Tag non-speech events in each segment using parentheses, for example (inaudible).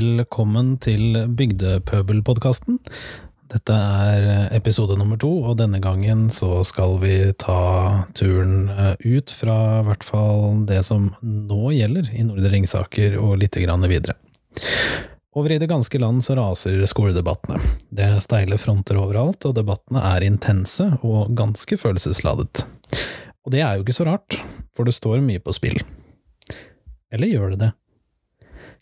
Velkommen til Bygdepøbelpodkasten. Dette er episode nummer to, og denne gangen så skal vi ta turen eh, ut fra i hvert fall det som nå gjelder i Nordre Ringsaker, og litt videre. Over i det ganske land så raser skoledebattene. Det er steile fronter overalt, og debattene er intense og ganske følelsesladet. Og det er jo ikke så rart, for det står mye på spill. Eller gjør det det?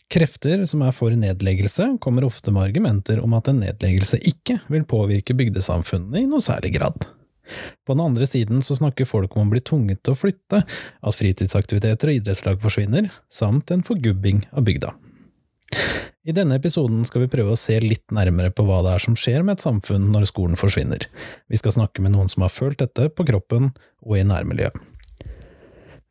Krefter som er for nedleggelse, kommer ofte med argumenter om at en nedleggelse ikke vil påvirke bygdesamfunnene i noe særlig grad. På den andre siden så snakker folk om å bli tvunget til å flytte, at fritidsaktiviteter og idrettslag forsvinner, samt en forgubbing av bygda. I denne episoden skal vi prøve å se litt nærmere på hva det er som skjer med et samfunn når skolen forsvinner. Vi skal snakke med noen som har følt dette på kroppen og i nærmiljøet.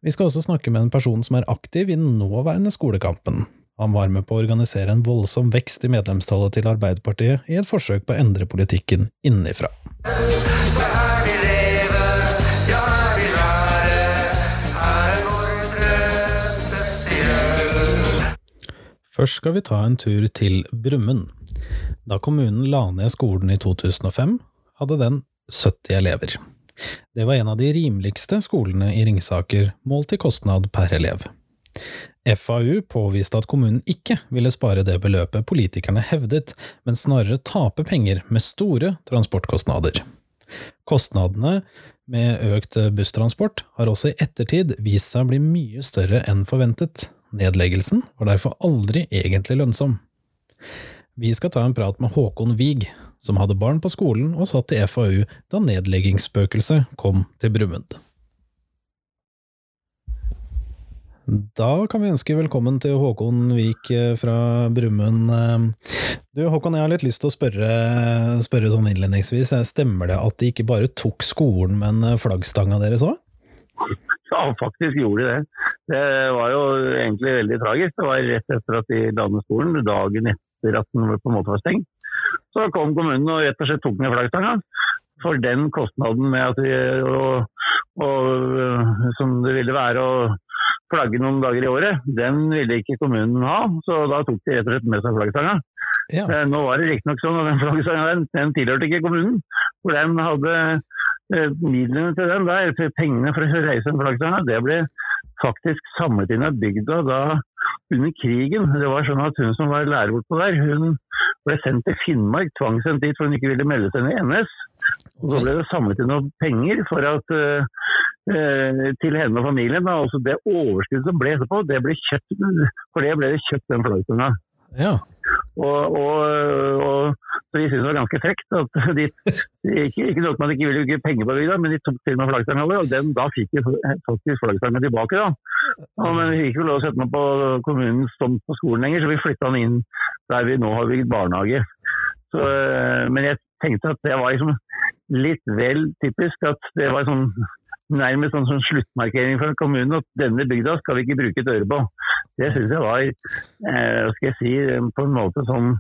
Vi skal også snakke med en person som er aktiv i den nåværende skolekampen, han var med på å organisere en voldsom vekst i medlemstallet til Arbeiderpartiet i et forsøk på å endre politikken innenfra. Først skal vi ta en tur til Brumund. Da kommunen la ned skolen i 2005, hadde den 70 elever. Det var en av de rimeligste skolene i Ringsaker, målt i kostnad per elev. FAU påviste at kommunen ikke ville spare det beløpet politikerne hevdet, men snarere tape penger med store transportkostnader. Kostnadene med økt busstransport har også i ettertid vist seg å bli mye større enn forventet. Nedleggelsen var derfor aldri egentlig lønnsom. Vi skal ta en prat med Håkon Wiig, som hadde barn på skolen og satt i FAU da nedleggingsspøkelset kom til Brumundd. Da kan vi ønske velkommen til Håkon Vik eh, fra Brumund. Eh, du Håkon, jeg har litt lyst til å spørre, spørre sånn innledningsvis. Eh, stemmer det at de ikke bare tok skolen, men flaggstanga deres òg? Ja, faktisk gjorde de det. Det var jo egentlig veldig tragisk. Det var rett etter at de la ned skolen, dagen etter at den på en måte var stengt. Så kom kommunen og rett og slett tok ned flaggstanga. For den kostnaden med at vi, og, og, som det ville være å flagge noen dager i året, den ville ikke kommunen ha. Så da tok de rett og slett med seg flaggstanga. Ja. Nå var det riktignok sånn at den flaggstanga den, den, tilhørte ikke kommunen. For den hadde eh, midlene til den der, pengene for å reise den flaggstanga, det ble faktisk samlet inn av bygda da under krigen. Det var sånn at hun som var lærer bortpå der, hun ble sendt til Finnmark, tvangssendt dit for hun ikke ville melde seg inn i NS. Og Så ble det samlet inn noen penger for at Eh, til henne og familien. Da. Også det overskuddet som ble etterpå, det ble kjøpt, for det ble det kjøpt den fløytunga. Ja. Og, og, og, så vi syntes det var ganske frekt. at de, ikke, ikke nok de ikke ville bruke penger på bygda, men de tok til med flaggstanga vår, og den, da fikk vi faktisk flaggstanga tilbake. da. Og, men vi fikk ikke lov å sette den på kommunens tomt på skolen lenger, så vi flytta den inn der vi nå har bygd barnehage. Så, eh, men jeg tenkte at det var liksom litt vel typisk at det var sånn nærmest sånn, som sluttmarkering fra kommunen at denne bygda skal vi ikke bruke et øre på. Det syns jeg var eh, skal jeg si, på en måte sånn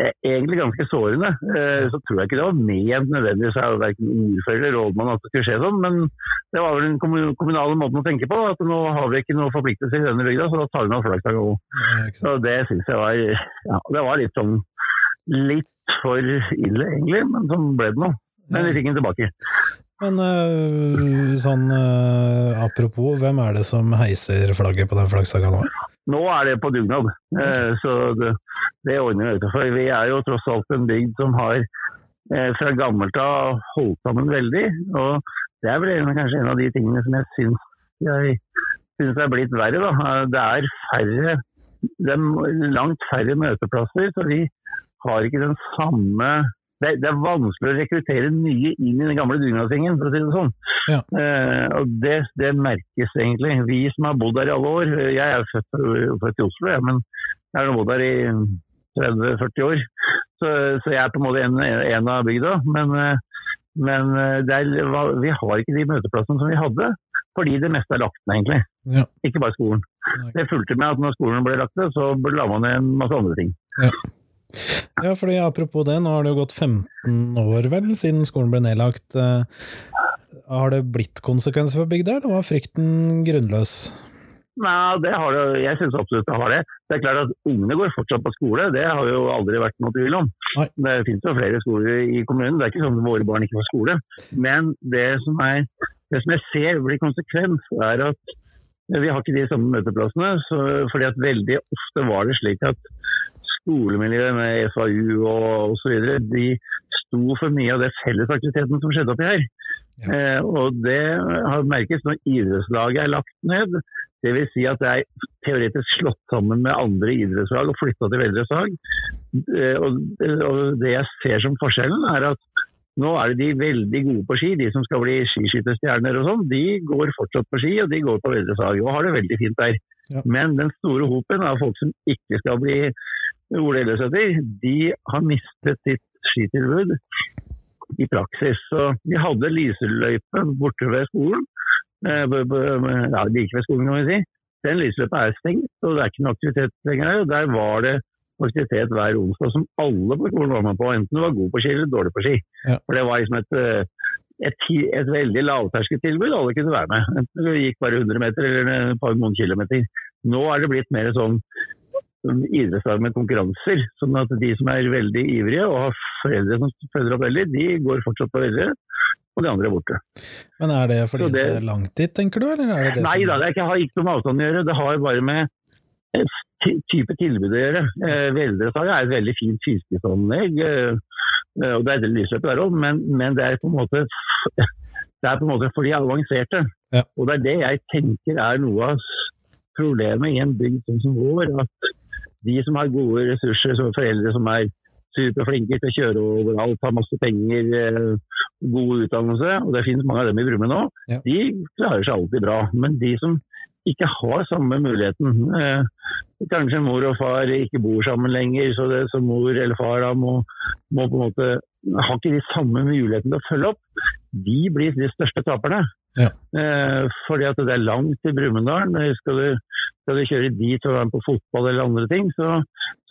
eh, egentlig ganske sårende. Eh, så tror jeg ikke det var ment nødvendigvis av verken ordfører eller rådmann at det skulle skje sånn, men det var vel den kommunale måten å tenke på. At nå har vi ikke noe forpliktelse i denne bygda, så da tar vi av flaggstanga òg. Så det syns jeg var ja, det var litt sånn litt for ille, egentlig, men sånn ble det nå. Men vi fikk den tilbake. Men uh, sånn uh, apropos, hvem er det som heiser flagget på den flaggsaga nå? Nå er det på dugnad, uh, så det, det ordner vi. For vi er jo tross alt en bygd som har fra gammelt av holdt sammen veldig. Og det er vel kanskje en av de tingene som jeg syns, jeg syns er blitt verre. Da. Det er færre det er langt færre møteplasser, så vi har ikke den samme det, det, er vanskelig å rekruttere nye inn i den gamle dugnadsgjengen, for å si det sånn. Ja. Eh, og det, det, merkes egentlig. Vi som har bodd her i alle år, jeg er født, født i Oslo, ja, men jeg har bodd her i 30-40 år. Så, så, jeg er på en måte en, en av bygda. Men, eh, men eh, er, vi har ikke de møteplassene som vi hadde. Fordi det meste er lagt ned, egentlig. Ja. Ikke bare skolen. Det fulgte med at når skolen ble lagt ned, så la man ned en masse andre ting. Ja. Ja, fordi apropos det, nå har det jo gått 15 år vel siden skolen ble nedlagt. Eh, har det blitt konsekvenser for bygda, eller var frykten grunnløs? Nei, det har det, jeg syns absolutt det har det. Det er klart at Ungene går fortsatt på skole, det har jo aldri vært noe tvil om. Nei. Det finnes jo flere skoler i kommunen, det er ikke sånn at våre barn ikke får skole. Men det som, er, det som jeg ser blir konsekvens, er at vi har ikke de samme møteplassene. Fordi at veldig ofte var det slik at skolemiljøet med FAU og osv. de sto for mye av det fellesaktiviteten som skjedde oppi her. Ja. Eh, og det har merkes når idrettslaget er lagt ned. Dvs. Si at det er teoretisk slått sammen med andre idrettslag og flytta til Veldreslag. Eh, og, og det jeg ser som forskjellen, er at nå er det de veldig gode på ski, de som skal bli skiskytterstjerner og sånn. De går fortsatt på ski, og de går på Veldreslag og har det veldig fint der. Ja. Men den store hopen av folk som ikke skal bli Ole Ellefsæter, de har mistet sitt skitilbud i praksis. Så vi hadde lyseløype borte ved skolen. eh, Ja, like ved skolen, kan vi si. Den lysløypa er stengt, og det er ikke noe aktivitet lenger der. Der var det aktivitet hver onsdag som alle på skolen var med på, enten du var god på ski eller dårlig på ski. Ja. For det var liksom et, eh, et, et veldig lavterskeltilbud, alle kunne være med. Enten du gikk bare 100 meter eller et par noen kilometer. Nå er det blitt mer sånn idrettslag med konkurranser. Sånn at de som er veldig ivrige og har foreldre som følger opp veldig, de går fortsatt på veldig, og de andre er borte. Men er det fordi det- det er langt dit, tenker du, eller er det det Nei som da, det ikke, har ikke noe med avstand å gjøre. Det har bare med eh, type tilbud å gjøre. Eh, Veldresaget er et veldig fint fiskeanlegg, eh, og det er et lysløp der òg, men, men det er på en måte det er på en måte for de avanserte. Ja. Og det er det jeg tenker er noe av problemet i en bygd som vår. At de som har gode ressurser, som foreldre som er superflinke til å kjøre overalt, har masse penger, eh, god utdannelse, og det finnes mange av dem i Brumme nå, Ja. de klarer seg alltid bra. Men de som ikke har samme muligheten, eh, kanskje mor og far ikke bor sammen lenger, så, det, så mor eller far da må, må på en måte har ikke de samme mulighetene til å følge opp, de blir de største taperne. Ja. Eh, fordi at det er langt til Brumunddal. Eh, Skal, skal du kjøre dit og være med på fotball eller andre ting, så,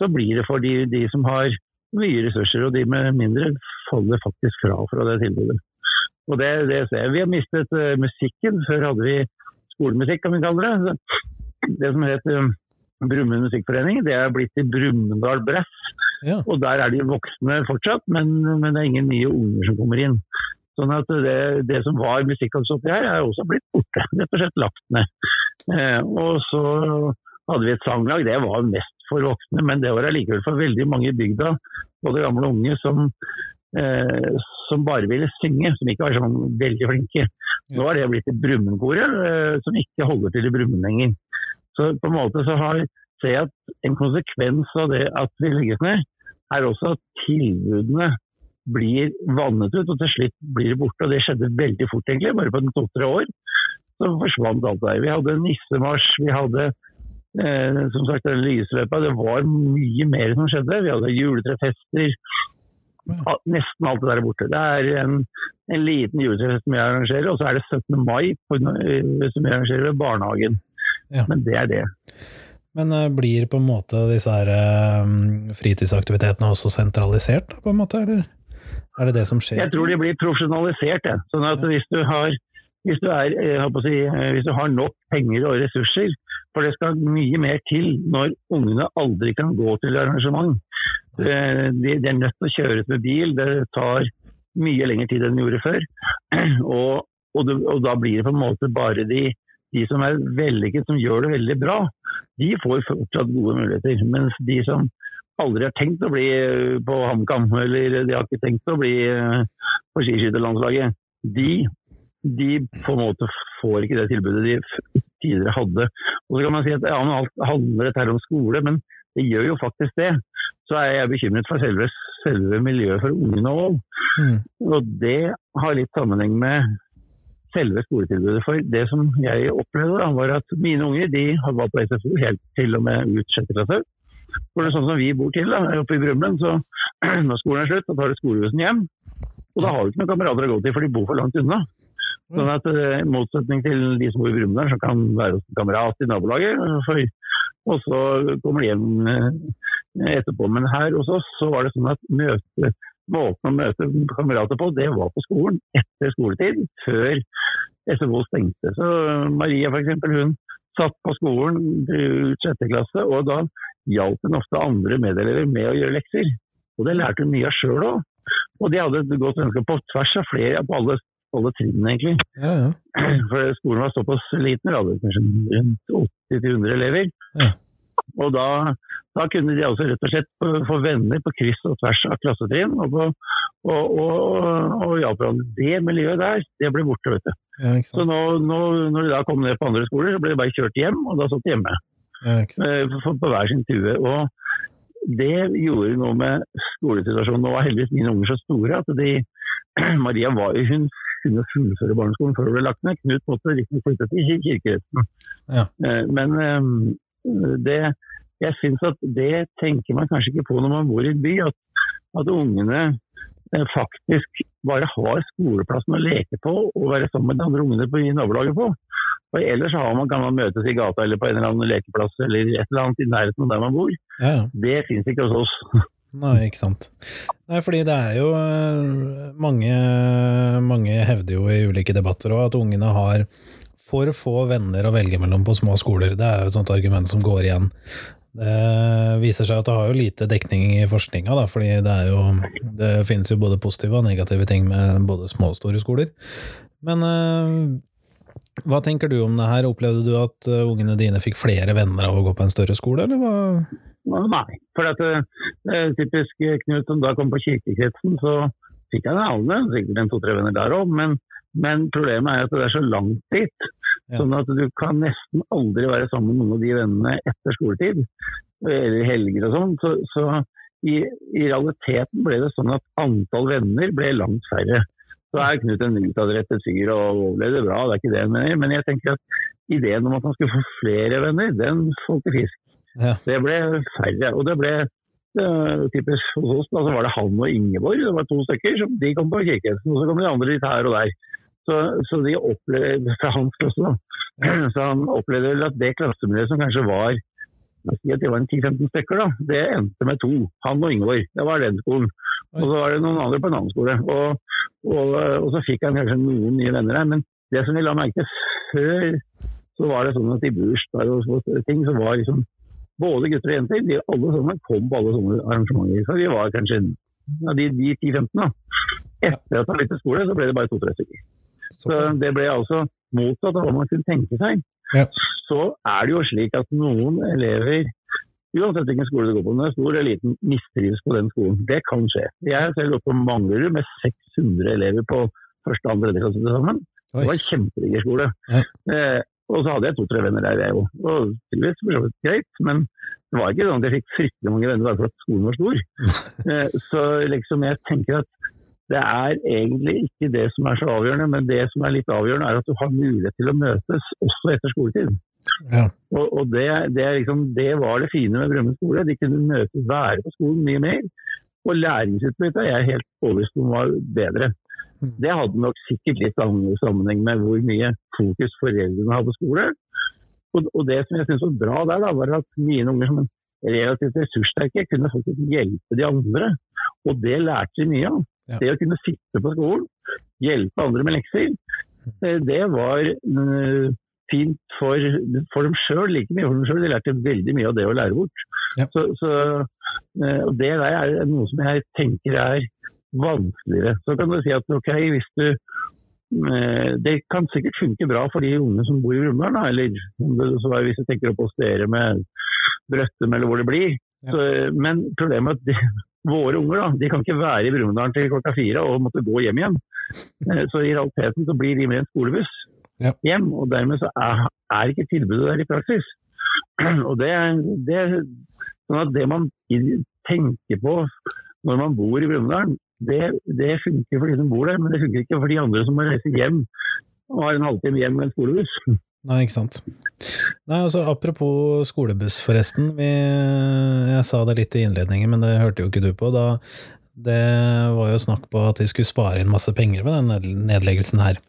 så blir det for de, de som har mye ressurser, og de med mindre faller faktisk fra fra det tilbudet. Og det, det ser. Vi har mistet uh, musikken. Før hadde vi skolemusikk, kan vi kalle det. Det som het uh, Brumund musikkforening, det er blitt til Brumunddal Brass. Ja. Og der er de voksne fortsatt, men, men det er ingen nye unger som kommer inn. Sånn at det, det som var musikkansatte her, er også blitt borte. (laughs) Rett og slett lagt ned. Eh, og så hadde vi et sanglag, det var mest for voksne, men det var allikevel for veldig mange i bygda, både gamle og unge, som, eh, som bare ville synge, som ikke var sånn veldig flinke. Nå har det blitt et Brumundkoret, eh, som ikke holder til i Brumund lenger. Så på en måte så har, ser jeg at en konsekvens av det at vi legges ned, er også at tilbudene blir vannet ut, og til slutt blir det borte. Og det skjedde veldig fort, egentlig. Bare på to-tre år så forsvant alt der. Vi hadde nissemarsj, vi hadde eh, som sagt den lysløypa. Det var mye mer som skjedde. Vi hadde juletrefester. Ja, Nesten alt det der er borte. Det er en, en liten juletrefest som jeg arrangerer, og så er det 17. mai på, eh, som jeg arrangerer ved barnehagen. Ja. Men det er det. Men eh, blir på en måte disse her eh, fritidsaktivitetene også sentralisert, på en måte, eller er det det som skjer? Jeg tror de blir profesjonalisert. Ja. Sånn at hvis du har hvis du, er, å si, eh, hvis du har nok penger og ressurser, for det skal mye mer til når ungene aldri kan gå til arrangement. Eh, De, de er nødt til å kjøres med bil, det tar mye lengre tid enn det gjorde før. (clears throat) Og, og, du, og da blir det på en måte bare de, de som er vellykket, som gjør det veldig bra, de får fortsatt gode muligheter. Mens de som aldri har tenkt å bli eh, på HamKam, eller de har ikke tenkt å bli eh, på skiskytterlandslaget, de, de på en måte får ikke det tilbudet de tidligere hadde. Og så kan man si at ja, men alt handler dette her om skole, men det gjør jo faktisk det. Så er jeg bekymret for selve, selve miljøet for ungene òg. Mm. Og det har litt sammenheng med selve skoletilbudet. For det som jeg opplevde, da, var at mine unger de var på SFO helt til og med ut sjette klasse. For det er sånn som vi bor til da, oppe i Brumund, så (clears throat) når skolen er slutt, så tar du skolebussen hjem. Og da har du ikke noen kamerater å gå til, for de bor for langt unna. Sånn at eh, I motsetning til de som bor i Brumunddal, som kan være hos kamerat i nabolaget, og så kommer de hjem eh, etterpå. Men her hos oss så var det sånn at møte, måten å møte kamerater på, det var på skolen etter skoletid, før SFO stengte. Så Maria for eksempel, hun satt på skolen til sjette klasse, og da hjalp hun ofte andre medelever med å gjøre lekser. Og det lærte hun mye av sjøl òg. Og de hadde et godt ønske på tvers av flere, på alle, alle trinnene egentlig. Ja, ja. For skolen var såpass liten, vi hadde kanskje rundt 80-100 elever. Ja. Og da, da kunne de altså rett og slett få- venner på kryss og tvers av klassetrinn. Og, og, og, og hjalp hverandre. Det miljøet der, det ble borte, vet du. ja Så nå, nå, når de da kom ned på andre skoler, så ble de bare kjørt hjem, og da satt de hjemme. Ja, eh, på, på hver sin tue. Og det gjorde noe med skolesituasjonen. Nå var heldigvis mine unger så store at de (clears throat) Maria var, hun kunne fullføre barneskolen før det ble lagt ned. Knut måtte riktignok flytte til kir- kirkeretten. Ja. Eh, Men eh, det, jeg syns at det tenker man kanskje ikke på når man bor i en by. At, at ungene eh, faktisk bare har skoleplassen å leke på og være sammen med de andre ungene på, i nabolaget på. Og Ellers har man, kan man møtes i gata eller på en eller annen lekeplass eller et eller annet i nærheten av der man bor. Ja, ja. Det finnes ikke hos oss. (laughs) Nei, ikke sant. Nei, fordi det er jo eh, mange, mange hevder jo i ulike debatter òg at ungene har for få venner å velge mellom på små skoler. Det er jo et sånt argument som går igjen. Det viser seg at det har jo lite dekning i forskninga, da, fordi det er jo Det finnes jo både positive og negative ting med både små og store skoler. Men eh, hva tenker du om det her? Opplevde du at eh, ungene dine fikk flere venner av å gå på en større skole, eller hva? Nei. For at eh, er typisk eh, Knut som da kom på kirkekretsen, så fikk han alle, sikkert en to-tre venner der òg. Men, men problemet er at det er så langt dit. Ja. Sånn at du kan nesten aldri være sammen med noen av de vennene etter skoletid. Eller helger og sånn. Så, så i, i realiteten ble det sånn at antall venner ble langt færre. Så er Knut en utadrettet fyr og overlevde bra, det er ikke det jeg mener. Men jeg tenker at ideen om at han skulle få flere venner, den falt i fisk. Ja. Det ble færre. Og det ble eh, typisk hos oss, da, så var det han og Ingeborg. Det var to stykker. som De kom på kirkehesten, og så kom de andre litt her og der. Så, så de opplevde, fra hans klasse da, (clears throat) så han opplevde vel at det klassemiljøet som kanskje var at det var en 10-15 stykker, da, det endte med to. Han og Ingeborg. Det var den skolen. Og så var det noen andre på en annen skole. Og, og, og så fikk han kanskje noen nye venner her. Men det som vi la merke til før, så var det sånn at i bursdager og sånne ting, så var liksom både gutter og jenter de alle sammen kom på alle sånne arrangementer. Så vi var kanskje ja, de, de 10-15 da. Etter at han begynte skole, så ble det bare to-tre stykker. Så Såpass. det ble altså motsatt av hva man kunne tenke seg. Ja. Så er det jo slik at noen elever, uansett hvilken skole du går på, om den er stor eller liten, mistrives på den skolen. Det kan skje. Jeg har selv gått på Manglerud med 600 elever på første, andre, tredje klasse til sammen. Det var en kjempediger skole. Ja. Eh, og så hadde jeg to-tre venner der, jeg òg. Og tydeligvis for så vidt greit, men det var ikke sånn at jeg fikk fryktelig mange venner bare for at skolen var stor. (laughs) Eh, så liksom jeg tenker at det er egentlig ikke det som er så avgjørende, men det som er litt avgjørende er at du har mulighet til å møtes også etter skoletid. Ja. Og, og det, det, liksom, det var det fine med Brønnøy skole. De kunne møtes, være på skolen mye mer. Og læringsutbyttet er jeg helt overbevist om var bedre. Det hadde nok sikkert litt sam- sammenheng med hvor mye fokus foreldrene hadde på skole. Og, og det som jeg syntes var bra der, da, var at mine unger som relativt ressurssterke kunne faktisk hjelpe de andre. Og det lærte de mye av. Ja. Det å kunne sitte på skolen, hjelpe andre med lekser, eh, det var eh, fint for, for dem sjøl, like mye for dem sjøl. De lærte veldig mye av det å lære bort. Ja. Så, så eh, det der er noe som jeg tenker er vanskeligere. Så kan du si at ok, hvis du Det kan sikkert funke bra for de unge som bor i Brumunddal, eller det så hvis du tenker opp hos dere med Brøttum eller hvor det blir. Så, men problemet er at våre unger da, de kan ikke være i Brumunddal til klokka fire og måtte gå hjem igjen. Eh, Så i realiteten så blir de med en skolebuss Ja. hjem, og dermed så er, er ikke tilbudet der i praksis. (clears throat) Og det, det, sånn at det man tenker på når man bor i Brumunddal, det, det funker for de som bor der, men det funker ikke for de andre som må reise hjem og har en halvtime hjem med en skolebuss. Nei, ikke sant. Nei, altså Apropos skolebuss, forresten. Vi, jeg sa det litt i innledningen, men det hørte jo ikke du på. Da, det var jo snakk på at de skulle spare inn masse penger med den nedleggelsen her.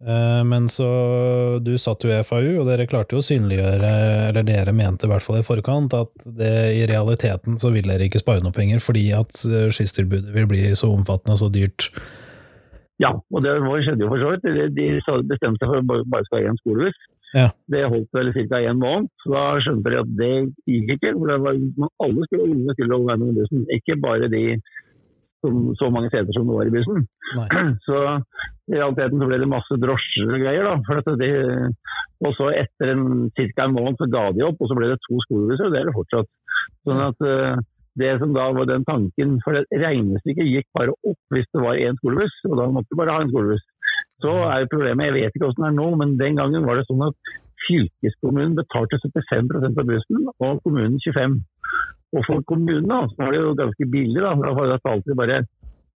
Eh, Men så Du satt jo i FAU, og dere klarte jo å synliggjøre, eller dere mente i hvert fall i forkant, at det i realiteten så vil dere ikke spare noe penger fordi at eh, skysstilbudet vil bli så omfattende og så dyrt. Ja, og det skjedde jo for så vidt. De, de bestemte seg for å bare- skal ha én skolebuss. Ja. Det holdt vel ca. en måned. Så da skjønte de at det gikk ikke. for det var, Alle skulle, ungene skulle være med i bussen, ikke bare de som, så mange seter som det var i bussen. Nei. (clears throat) Så i realiteten så ble det masse drosjer og greier. da. For det, og så etter en, ca. en måned så ga de opp, og så ble det to skolebusser, og det er det fortsatt. Sånn at eh, det som da var den tanken, for det regnestykket gikk bare opp hvis det var én skolebuss, og da måtte du bare ha en skolebuss. Så er jo problemet, jeg vet ikke hvordan det er nå, men den gangen var det sånn at fylkeskommunen betalte 75% av bussen, og kommunen 25 Og for kommunen da, så var det jo ganske billig, da. Da betalte de bare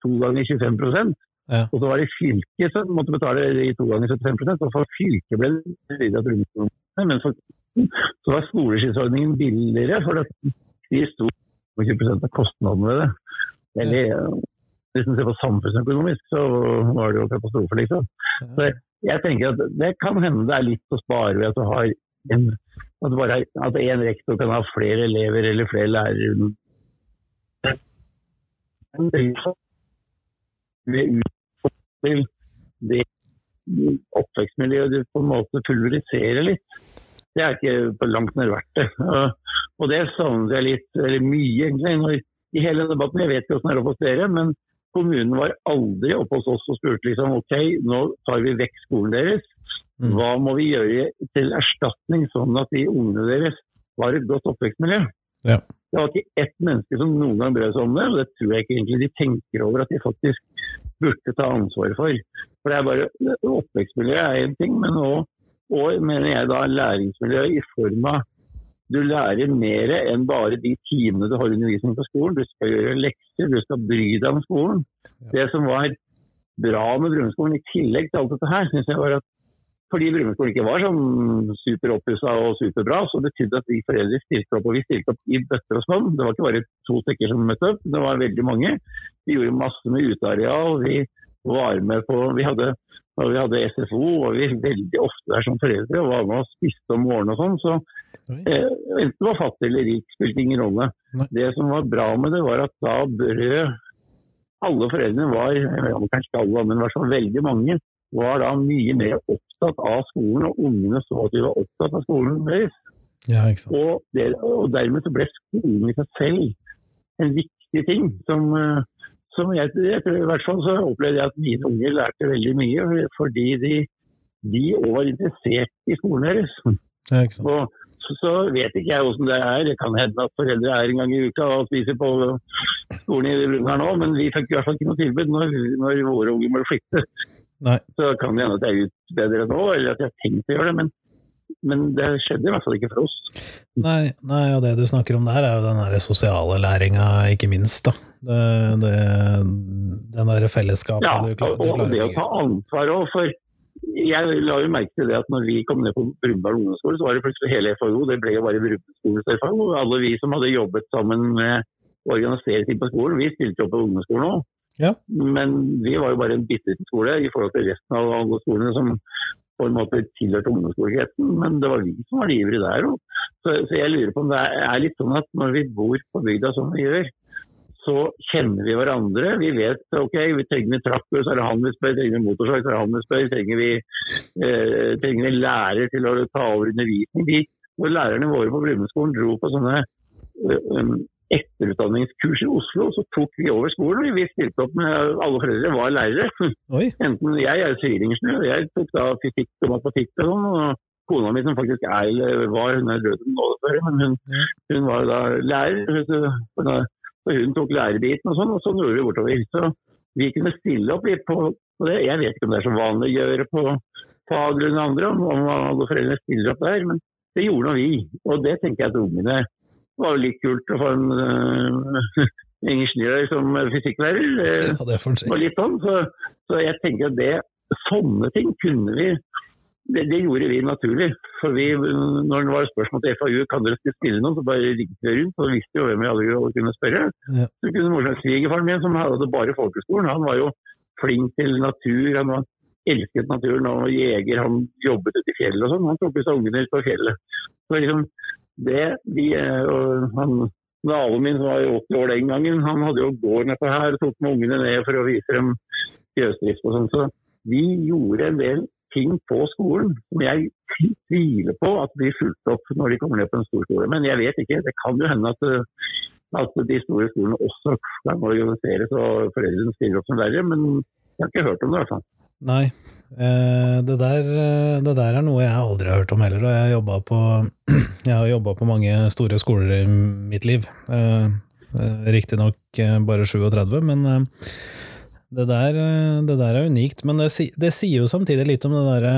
to ganger 25 Ja. Og så var det fylket som måtte betale i to ganger 75% og for fylket ble det videre rundt. Men for, så var skoleskissordningen billigere, for det, de sto for 20 av kostnadene ved det. Eller hvis man ser på samfunnsøkonomisk, så var det jo katastrofe, liksom. Så jeg, tenker at det kan hende det er litt å spare ved at du har en at, bare, at en rektor kan ha flere elever eller flere lærere. Er Ved utfordring til det oppvekstmiljøet du på en måte pulveriserer litt, det er ikke på langt nær verdt det. Og- det savnet jeg litt, eller mye egentlig, når, i hele debatten. Jeg vet ikke hvordan det er oppe hos dere, men kommunen var aldri oppe hos oss og spurte liksom ok, nå tar vi vekk skolen deres. Mm. Hva må vi gjøre til erstatning, sånn at de ungene deres har et godt oppvekstmiljø? Ja. Det var ikke ett menneske som noen gang brød seg om det, og det tror jeg ikke egentlig de tenker over at de faktisk burde ta ansvaret for. For det er bare, Oppvekstmiljøet er én ting, men òg mener jeg da læringsmiljø i form av du lærer mer enn bare de timene du har undervisning på skolen. Du skal gjøre lekser, du skal bry deg om skolen. Det som var bra med Brumunddskolen, i tillegg til alt dette her, synes jeg var at fordi Brumunddskolen ikke var sånn superoppussa og superbra, så betydde at vi foreldre stilte opp. Og vi stilte opp i bøtter og spann. Det var ikke bare to stykker som møtte opp, det var veldig mange. Vi gjorde masse med uteareal. Vi var med på Vi hadde, når vi hadde SFO, var vi veldig ofte der som foreldre og var med og spiste om morgenen og sånn. Så enten det var fattig eller rik, spilte ingen rolle. Nei. Det som var bra med det, var at da brød alle foreldrene var, kanskje alle, men i hvert fall veldig mange, var da mye mer opptatt av skolen, og ungene så at de var opptatt av skolen deres. Ja. Og, det, og dermed så ble skolen i seg selv en viktig ting. Som, eh, som jeg, jeg tror I hvert fall så opplevde jeg at mine unger lærte veldig mye, fordi de, de var interessert i skolen deres. Ja. Og så, vet ikke jeg hvordan det er. Det kan hende at foreldre er en gang i uka og spiser på skolen i Brumunddal nå, men vi fikk i hvert fall ikke noe tilbud når, når våre unger må flytte. Nei. Så kan det hende at jeg er ut bedre nå, eller at jeg har tenkt å gjøre det. Men, men det skjedde i hvert fall ikke for oss. Nei, nei, og det du snakker om der, er jo den der sosiale læringa, ikke minst. da. Det, det, den der fellesskapet Ja, du, klarer, du og det å ta ansvar òg. For jeg la jo merke til det at når vi kom ned på Brumunddal ungdomsskole, så var det plutselig hele FAO. Det ble jo bare Brumunddal FAO. Og alle vi som hadde jobbet sammen med å organisere ting på skolen, vi stilte opp på ungdomsskolen òg. Ja. Men vi var jo bare en bitte liten skole i forhold til resten av alle skolene som på en måte tilhørte ungdomsskolekretsen. Men det var vi som var de ivrige der òg. Så, så jeg lurer på om det er, er litt sånn at når vi bor på bygda som vi gjør, så kjenner vi hverandre. Vi vet ok, vi trenger vi traktor, så er det han vi spør. Trenger vi motorsag, så er det han vi spør. Trenger vi, eh, trenger vi lærer til å ta over undervisning. De, når lærerne våre på Brumunddskolen dro på sånne eh, um, etterutdanningskurs i Oslo, så tok vi over skolen. Vi stilte opp med alle foreldre var lærere. Oi, (laughs) Enten Jeg er sivilingeniør, jeg tok da fysikk og matematikk og sånn. og Kona mi som faktisk er, var, hun er død nå men hun, hun var da lærer. Så, så hun tok lærebiten og sånn, og sånn gjorde vi bortover. Så vi kunne stille opp litt på, på det. Jeg vet ikke om det er så vanlig å gjøre på Fagerlund og andre, om, alle foreldre stiller opp der, men det gjorde nå vi. Og det tenker jeg at ungene var jo litt kult å få en uh, (laughs) ingeniør som fysikklærer. Ja, det og litt sånn. Så, så jeg tenker at det, sånne ting kunne vi det, det gjorde vi naturlig. For vi, når det var spørsmål til FAU kan dere ikke stille noen, så bare ringte vi rundt og visste jo hvem vi alle kunne spørre. Ja. Så kunne morsomt Svigerfaren min, som hadde bare folkeskolen, han var jo flink til natur. Han var, elsket naturen og var jeger. Han jobbet ute i fjellet og sånn. Han tok med seg ungene ut på fjellet. Så liksom, det, de, og han, Naboen min som var 80 år den gangen, han hadde jo gård nedpå her og tok med ungene ned for å vise dem fjøsdrift og sånn. Så vi gjorde en del ting på skolen som jeg tviler på at blir fulgt opp når de kommer ned på en stor skole. Men jeg vet ikke. Det kan jo hende at, at de store skolene også kan organiseres og foreldrene stiller opp som lærere, men jeg har ikke hørt om det i hvert fall. Nei, eh, det der, det der, er noe jeg aldri har hørt om heller. Og jeg har jobba på, (clears throat) på mange store skoler i mitt liv. Eh, eh, riktignok bare 37, men det der, det der, er unikt, men det, det, sier jo samtidig litt om det derre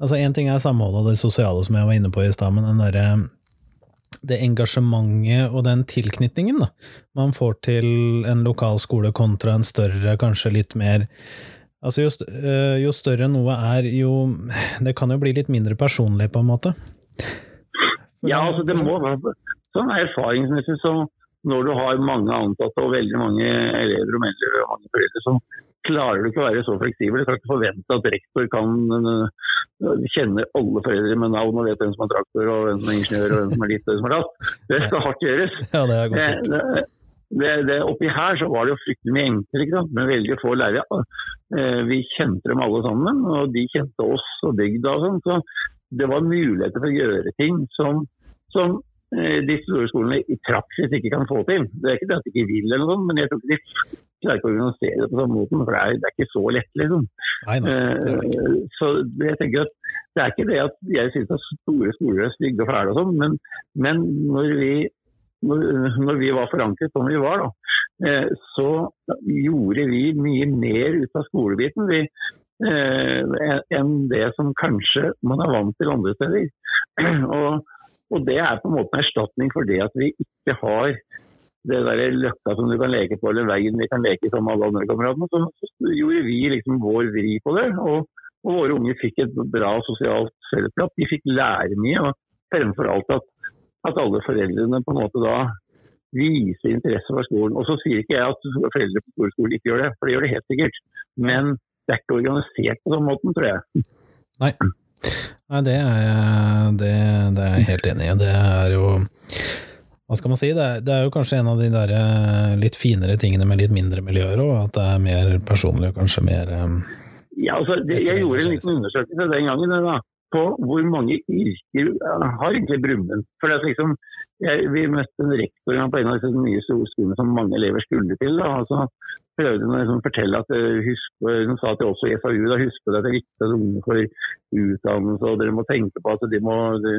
Altså, én ting er samholdet og det sosiale, som jeg var inne på i stad, men den derre det engasjementet og den tilknytningen da, man får til en lokal skole kontra en større, kanskje litt mer Altså, jo, jo større noe er, jo Det kan jo bli litt mindre personlig, på en måte? For ja, altså det må være sånn erfaringsmessig så når du har mange ansatte og veldig mange elever og og mange foreldre, så klarer du ikke å være så fleksibel. Du kan ikke forvente at rektor kan uh, kjenne alle foreldre med navn og vet hvem som er traktor og hvem som er ingeniør og hvem som er litt hvem som er datt. Det skal hardt gjøres. (laughs) Ja, det er godt gjort. Det, det, oppi her så var det jo fryktelig mye enklere, med veldig få lærere. Uh, vi kjente dem alle sammen, og de kjente oss og bygda og sånn. Så det var muligheter for å gjøre ting som, som de store skolene i praksis ikke kan få til. Det er ikke det at de ikke vil, eller noe, men jeg tror ikke de klarer ikke å organisere det på samme måten. For det er, det er ikke så lett, liksom. Nei, nei, det så jeg tenker at det er ikke det at jeg synes at store skoler er stygge og fæle og sånn, men, men når, vi, når, når, vi, var forankret som vi var, da, uh, så gjorde vi mye mer ut av skolebiten. vi enn det som kanskje man er vant til andre steder. (clears throat) og og Det er på en måte en erstatning for det at vi ikke har det der løkka som du kan leke på, eller veien vi kan leke som alle andre kameratene. Så, gjorde vi liksom vår vri på det. Og, og våre unge fikk et bra sosialt fellesskap. De fikk lære mye. og Fremfor alt at, at alle foreldrene på en måte da viser interesse for skolen. Og så sier ikke jeg at foreldre på skoleskolen ikke gjør det, for det gjør det helt sikkert. Men det er ikke organisert på den måten, tror jeg. Nei. Nei, det er, jeg, det, det er jeg helt enig i. Det er jo Hva skal man si? Det er, det er jo kanskje en av de der eh, litt finere tingene med litt mindre miljøer òg, at det er mer personlig og kanskje mer um, Ja, altså, det, Jeg gjorde en liten undersøkelse den gangen da, på hvor mange yrker har egentlig Brumund. For det er liksom, jeg, Vi møtte en rektor på en av disse nye skolene som mange elever skulle til. Da, altså, prøvde å liksom fortelle at eh, husk, Hun sa til oss i FAU da, husk at det er viktig at unge får utdannelse, og dere må tenke på at de, må, de,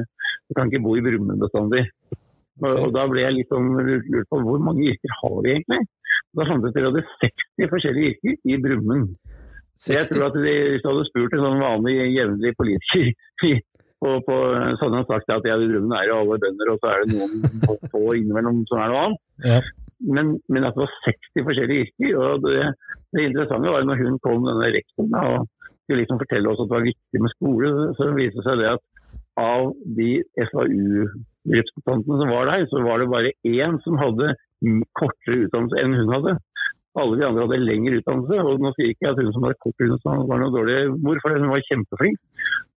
de kan ikke bo i Brumund bestandig. Og, og, Da ble jeg litt sånn lurt på hvor mange yrker har vi egentlig? Da fant jeg ut at vi hadde 60 forskjellige yrker i Brumund. Jeg tror at de, Hvis du hadde spurt en sånn vanlig, jevnlig politiker på, på, hadde han sagt at jeg i Brumund er jo alle bønder, og så er det noen (laughs) få innimellom som er noe annet. Ja men, men, at det var 60 forskjellige yrker. og Det, det interessante var når hun kom, denne rektoren, og skulle liksom fortelle oss at det var viktig med skole, så viste det seg det at av de FAU-representantene som var der, så var det bare én som hadde kortere utdannelse enn hun hadde. Alle de andre hadde lengre utdannelse. og Nå sier ikke jeg at hun som hadde kort utdannelse var noe dårlig mor, for hun var kjempeflink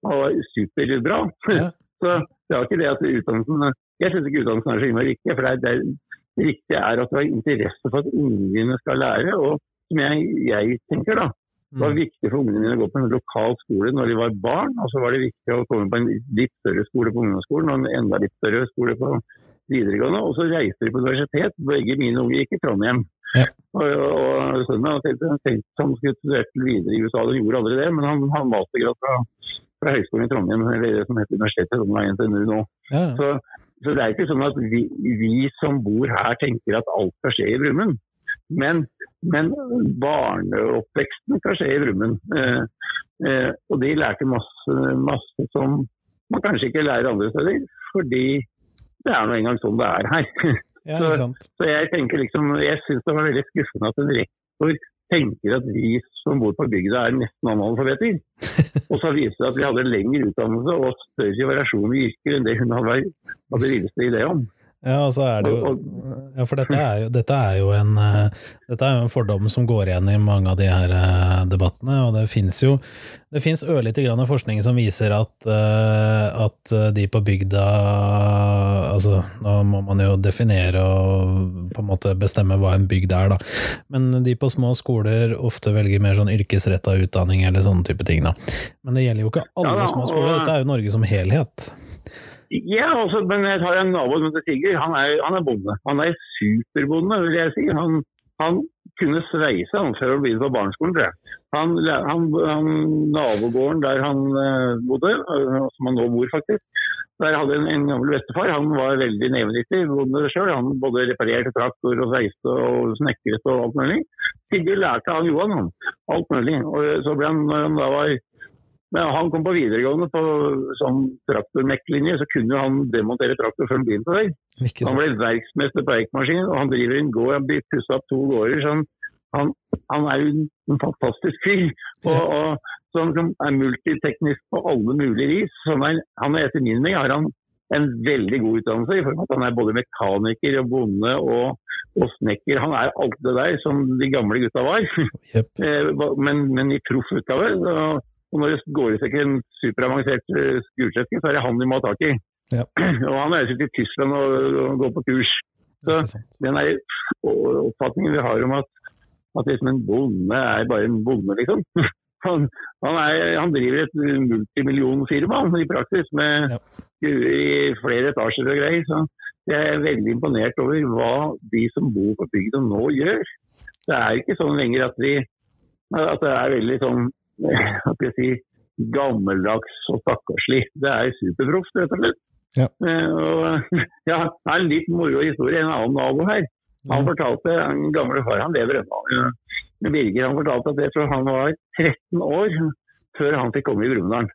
og superbra. (laughs) Ja. Så det var ikke det at utdannelsen Jeg syns ikke utdannelsen er så innmari viktig. for det er, det er er at du har interesse for at ungene skal lære. Og som jeg, jeg tenker, da. Det var mm. viktig for ungene mine å gå på en lokal skole når de var barn. Og så var det viktig å komme på en litt større skole på ungdomsskolen og en enda litt større skole på videregående. Og så reiste de på universitet. Begge mine unger gikk i Trondheim. Ja. Og, og sønnen min tenkte han skulle studere videre i USA, han gjorde aldri det. Men han valgte mastergrad fra, fra Høgskolen i Trondheim, eller det som heter Universitetet i Trondheim, NTNU nå. Ja. Så så det er ikke sånn at vi, vi, som bor her tenker at alt skal skje i Brumund. Men, men barneoppveksten skal skje i Brumund. Eh, eh, og de lærte masse, masse, som man kanskje ikke lærer andre steder, fordi det er nå engang sånn det er her. Ja, (laughs) så, så, jeg tenker liksom, jeg syns det var veldig skuffende at en rektor tenker at vi som bor på bygda er nesten analfabeter. (laughs) Og så viste det at vi hadde lengre utdannelse og større variasjon i yrker enn det hun hadde, hadde villeste det om. Ja, og så er det jo Ja, for dette er jo, dette er jo en Dette er jo en fordom som går igjen i mange av de her debattene, og det fins jo det fins ørlite grann forskning som viser at, at de på bygda Altså, nå må man jo definere og på en måte bestemme hva en bygd er, da. Men de på små skoler ofte velger mer sånn yrkesretta utdanning eller sånne type ting, da. Men det gjelder jo ikke alle små skoler, dette er jo Norge som helhet. Ja, også, men jeg tar en nabo som heter Sigurd. Han er, han er bonde. Han er superbonde, vil jeg si. Han, han kunne sveise han før å begynne på barneskolen, tror jeg. Han, han, han, Nabogården der han uh, bodde, uh, som han nå bor faktisk, der hadde en, en gammel bestefar. Han var veldig nevenyttig, bonde sjøl. Han både reparerte traktor og sveiste og snekret og alt mulig. Sigurd lærte av Johan han, alt mulig. Og så ble han, når han da var men han kom på videregående på sånn traktormekklinje, så kunne han demontere traktor før han begynte der. Han ble verksmester på Eikmaskin, og han driver en gård, han blir pussa opp to gårder. så han, han, han er jo en fantastisk fyr. Og, og, som, som, er multiteknisk på alle mulige vis. Han er, han er etter min mening har han en veldig god utdannelse, i form av at han er både mekaniker og bonde og, og, snekker. Han er alt det der som de gamle gutta var, yep. (laughs) Eh, men, men, i proff utgave. Og når det går ut seg en superavansert uh, så er det han de må ha tak i. Ja. (clears throat) Og han er jo til Tyskland og, og går på kurs. Så den er oppfatningen vi har om at, at liksom en bonde er bare en bonde, liksom. (laughs) Han, han, er, han driver et multimillionfirma i praksis, med ja. i flere etasjer og greier. Så jeg er veldig imponert over hva de som bor på bygda nå gjør. Det er ikke sånn lenger at, vi, at det er veldig sånn hva skal jeg si, gammeldags og stakkarslig. Det er superproft, rett og slett. Ja. Uh, og, (laughs) ja, det er en litt moro historie. En annen nabo her. Han fortalte, en gamle far han lever ennå, Birger han fortalte at det fra han var 13 år før han fikk komme i Brumunddal.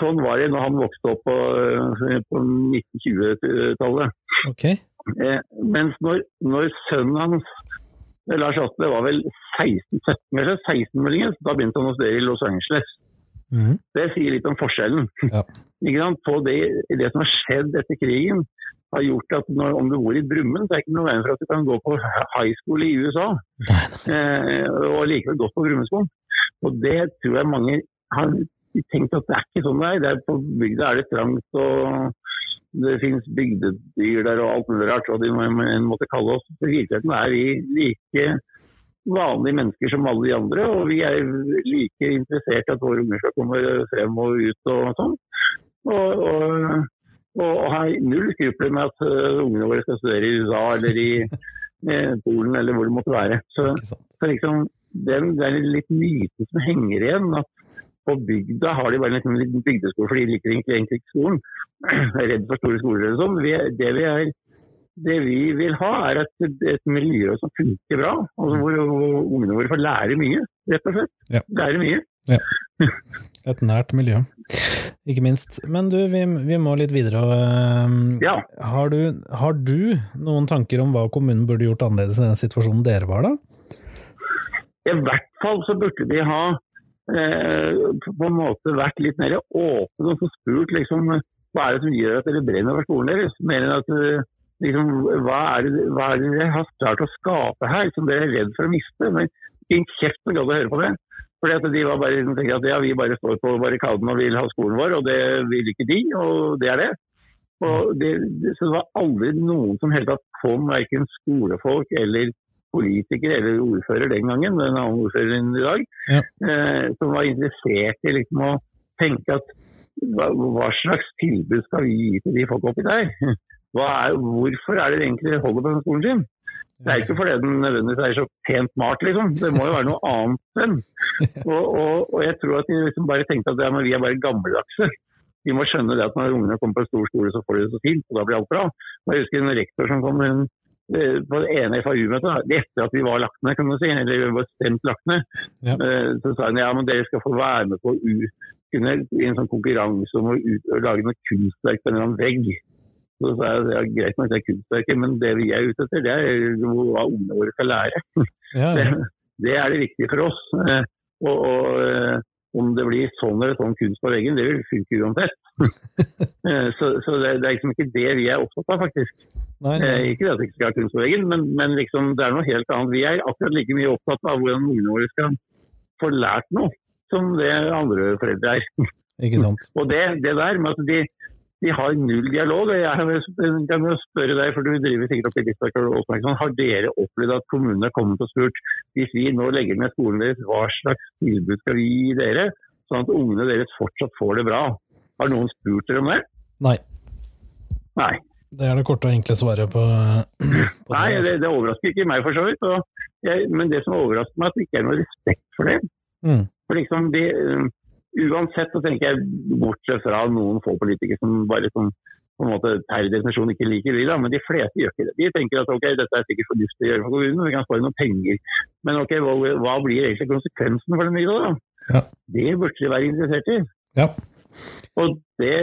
Sånn var det når han vokste opp på, på 1920-tallet. Okay. Eh, mens når, når, sønnen hans Lars Atle var vel 16-17 16 muligens, da begynte han å studere i Los Angeles. Mm. Det sier litt om forskjellen. Ja. (laughs) På det, det, som har skjedd etter krigen, har gjort at når, om du bor i Brummen, så er det ikke noe veien for at du kan gå på high school i USA. Eh, og likevel gått på Brummenskolen. Og det tror jeg mange har tenkt at det er ikke sånn det er. Der på bygda er det trangt og det finnes bygdedyr der og alt mulig rart, og de måtte kalle oss. I virkeligheten er vi like vanlige mennesker som alle de andre, og vi er like interessert i at våre unger skal komme frem og ut og sånn. Og, og, og har null skrupler med at uh, ungene våre skal studere i USA eller i eh, Polen eller hvor det måtte være. Så, så liksom, den, det er litt myte som henger igjen. at på bygda har de bare en liten bygdeskole, for de liker egentlig, ikke skolen. (clears throat) er redd for store skoler eller sånn. Det vi, er, det vi vil ha, er et, et miljø som funker bra, og hvor, hvor ungene våre får lære mye, rett og slett. Ja. Lære mye. Ja. Et nært miljø, ikke minst. Men du, vi, vi må litt videre. Uh, ja. har, du, har, du, noen tanker om hva kommunen burde gjort annerledes i den situasjonen dere var da? I hvert fall så burde de ha på en måte vært litt mer åpne og spurt liksom, hva er det som gjør at dere brenner for skolen deres. Mer enn at eh, liksom, hva, er det, hva er det dere har klart å skape her som dere er redd for å miste? Men Ikke kjeft som gadd å høre på det. Fordi at De var bare liksom, at ja, vi bare står på barrikaden og vil ha skolen vår, og det vil ikke de, og det er det. Og det, så det var aldri noen som helt tatt kom, verken skolefolk eller politiker eller ordfører den gangen, en annen ordfører enn i dag, ja. eh, som var interessert i liksom å tenke at hva, hva, slags tilbud skal vi gi til de folk oppi der? (laughs) Er, hvorfor er det egentlig holder på den skolen sin? Det er ikke fordi den nødvendigvis er så pent malt, liksom. Det må jo være noe annet enn. (laughs) Og, og, og, jeg tror at de liksom bare tenkte at ja, vi er bare gammeldagse. Vi må skjønne det at når ungene kommer på en stor skole, så får de det så fint, og da blir alt bra. Og Jeg husker en rektor som kom Eh, på det ene FAU-møtet, etter at vi var lagt ned, kan man si, eller vi var stemt lagt ned, ja. Eh, så sa han ja, men dere skal få være med på kunne, en sånn konkurranse om å, ut, lage noe kunstverk på en eller annen vegg. Så sa jeg ja, greit nok det er kunstverket, men det vi er ute etter, det er hva ungene våre skal lære. Ja, ja. (laughs) Det, det, er det viktige for oss. Eh, og, og, om det blir sånn eller sånn kunst på veggen, det vil funke uansett. (laughs) Eh, så, så det, det, er liksom ikke det vi er opptatt av, faktisk. Nei, nei. Eh, ikke det at det ikke skal ha kunst på veggen, men, men liksom, det er noe helt annet. Vi er akkurat like mye opptatt av hvordan ungene våre skal få lært noe, som det andre foreldre er. Ikke sant. (laughs) Og det, det der med at de, de har null dialog, og jeg kan jo spørre deg, for du driver sikkert opp i Lisbeth har dere opplevd at kommunene har kommet og spurt hvis vi nå legger ned skolen deres, hva slags tilbud skal vi gi dere, sånn at ungene deres fortsatt får det bra? Har noen spurt dere om det? Nei. Nei. Det er det korte og enkle svaret på, (clears throat) på Nei, altså. det, det overrasker ikke meg for så vidt. Og jeg, men det som overrasker meg, er at det ikke er noe respekt for det. Mm. For liksom de, uh, Uansett så tenker jeg, bortsett fra noen få politikere som bare som, på en måte per definisjon ikke liker vi, da, men de fleste gjør ikke det. De tenker at ok, dette er sikkert fornuftig å gjøre for kommunen, vi kan spare noen penger. Men ok, hva, hva blir egentlig konsekvensen for den middag, da? Ja. Det burde de være interessert i. Ja. Og det,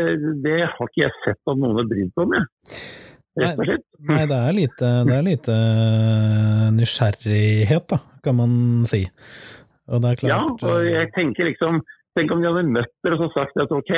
det har ikke jeg sett at noen har brydd seg om, jeg. Rett og slett. Nei, det er lite, det er lite nysgjerrighet, da, kan man si. Og det er Ja, og eh, jeg tenker liksom Tenk om de hadde møtt dere og så sagt at ok,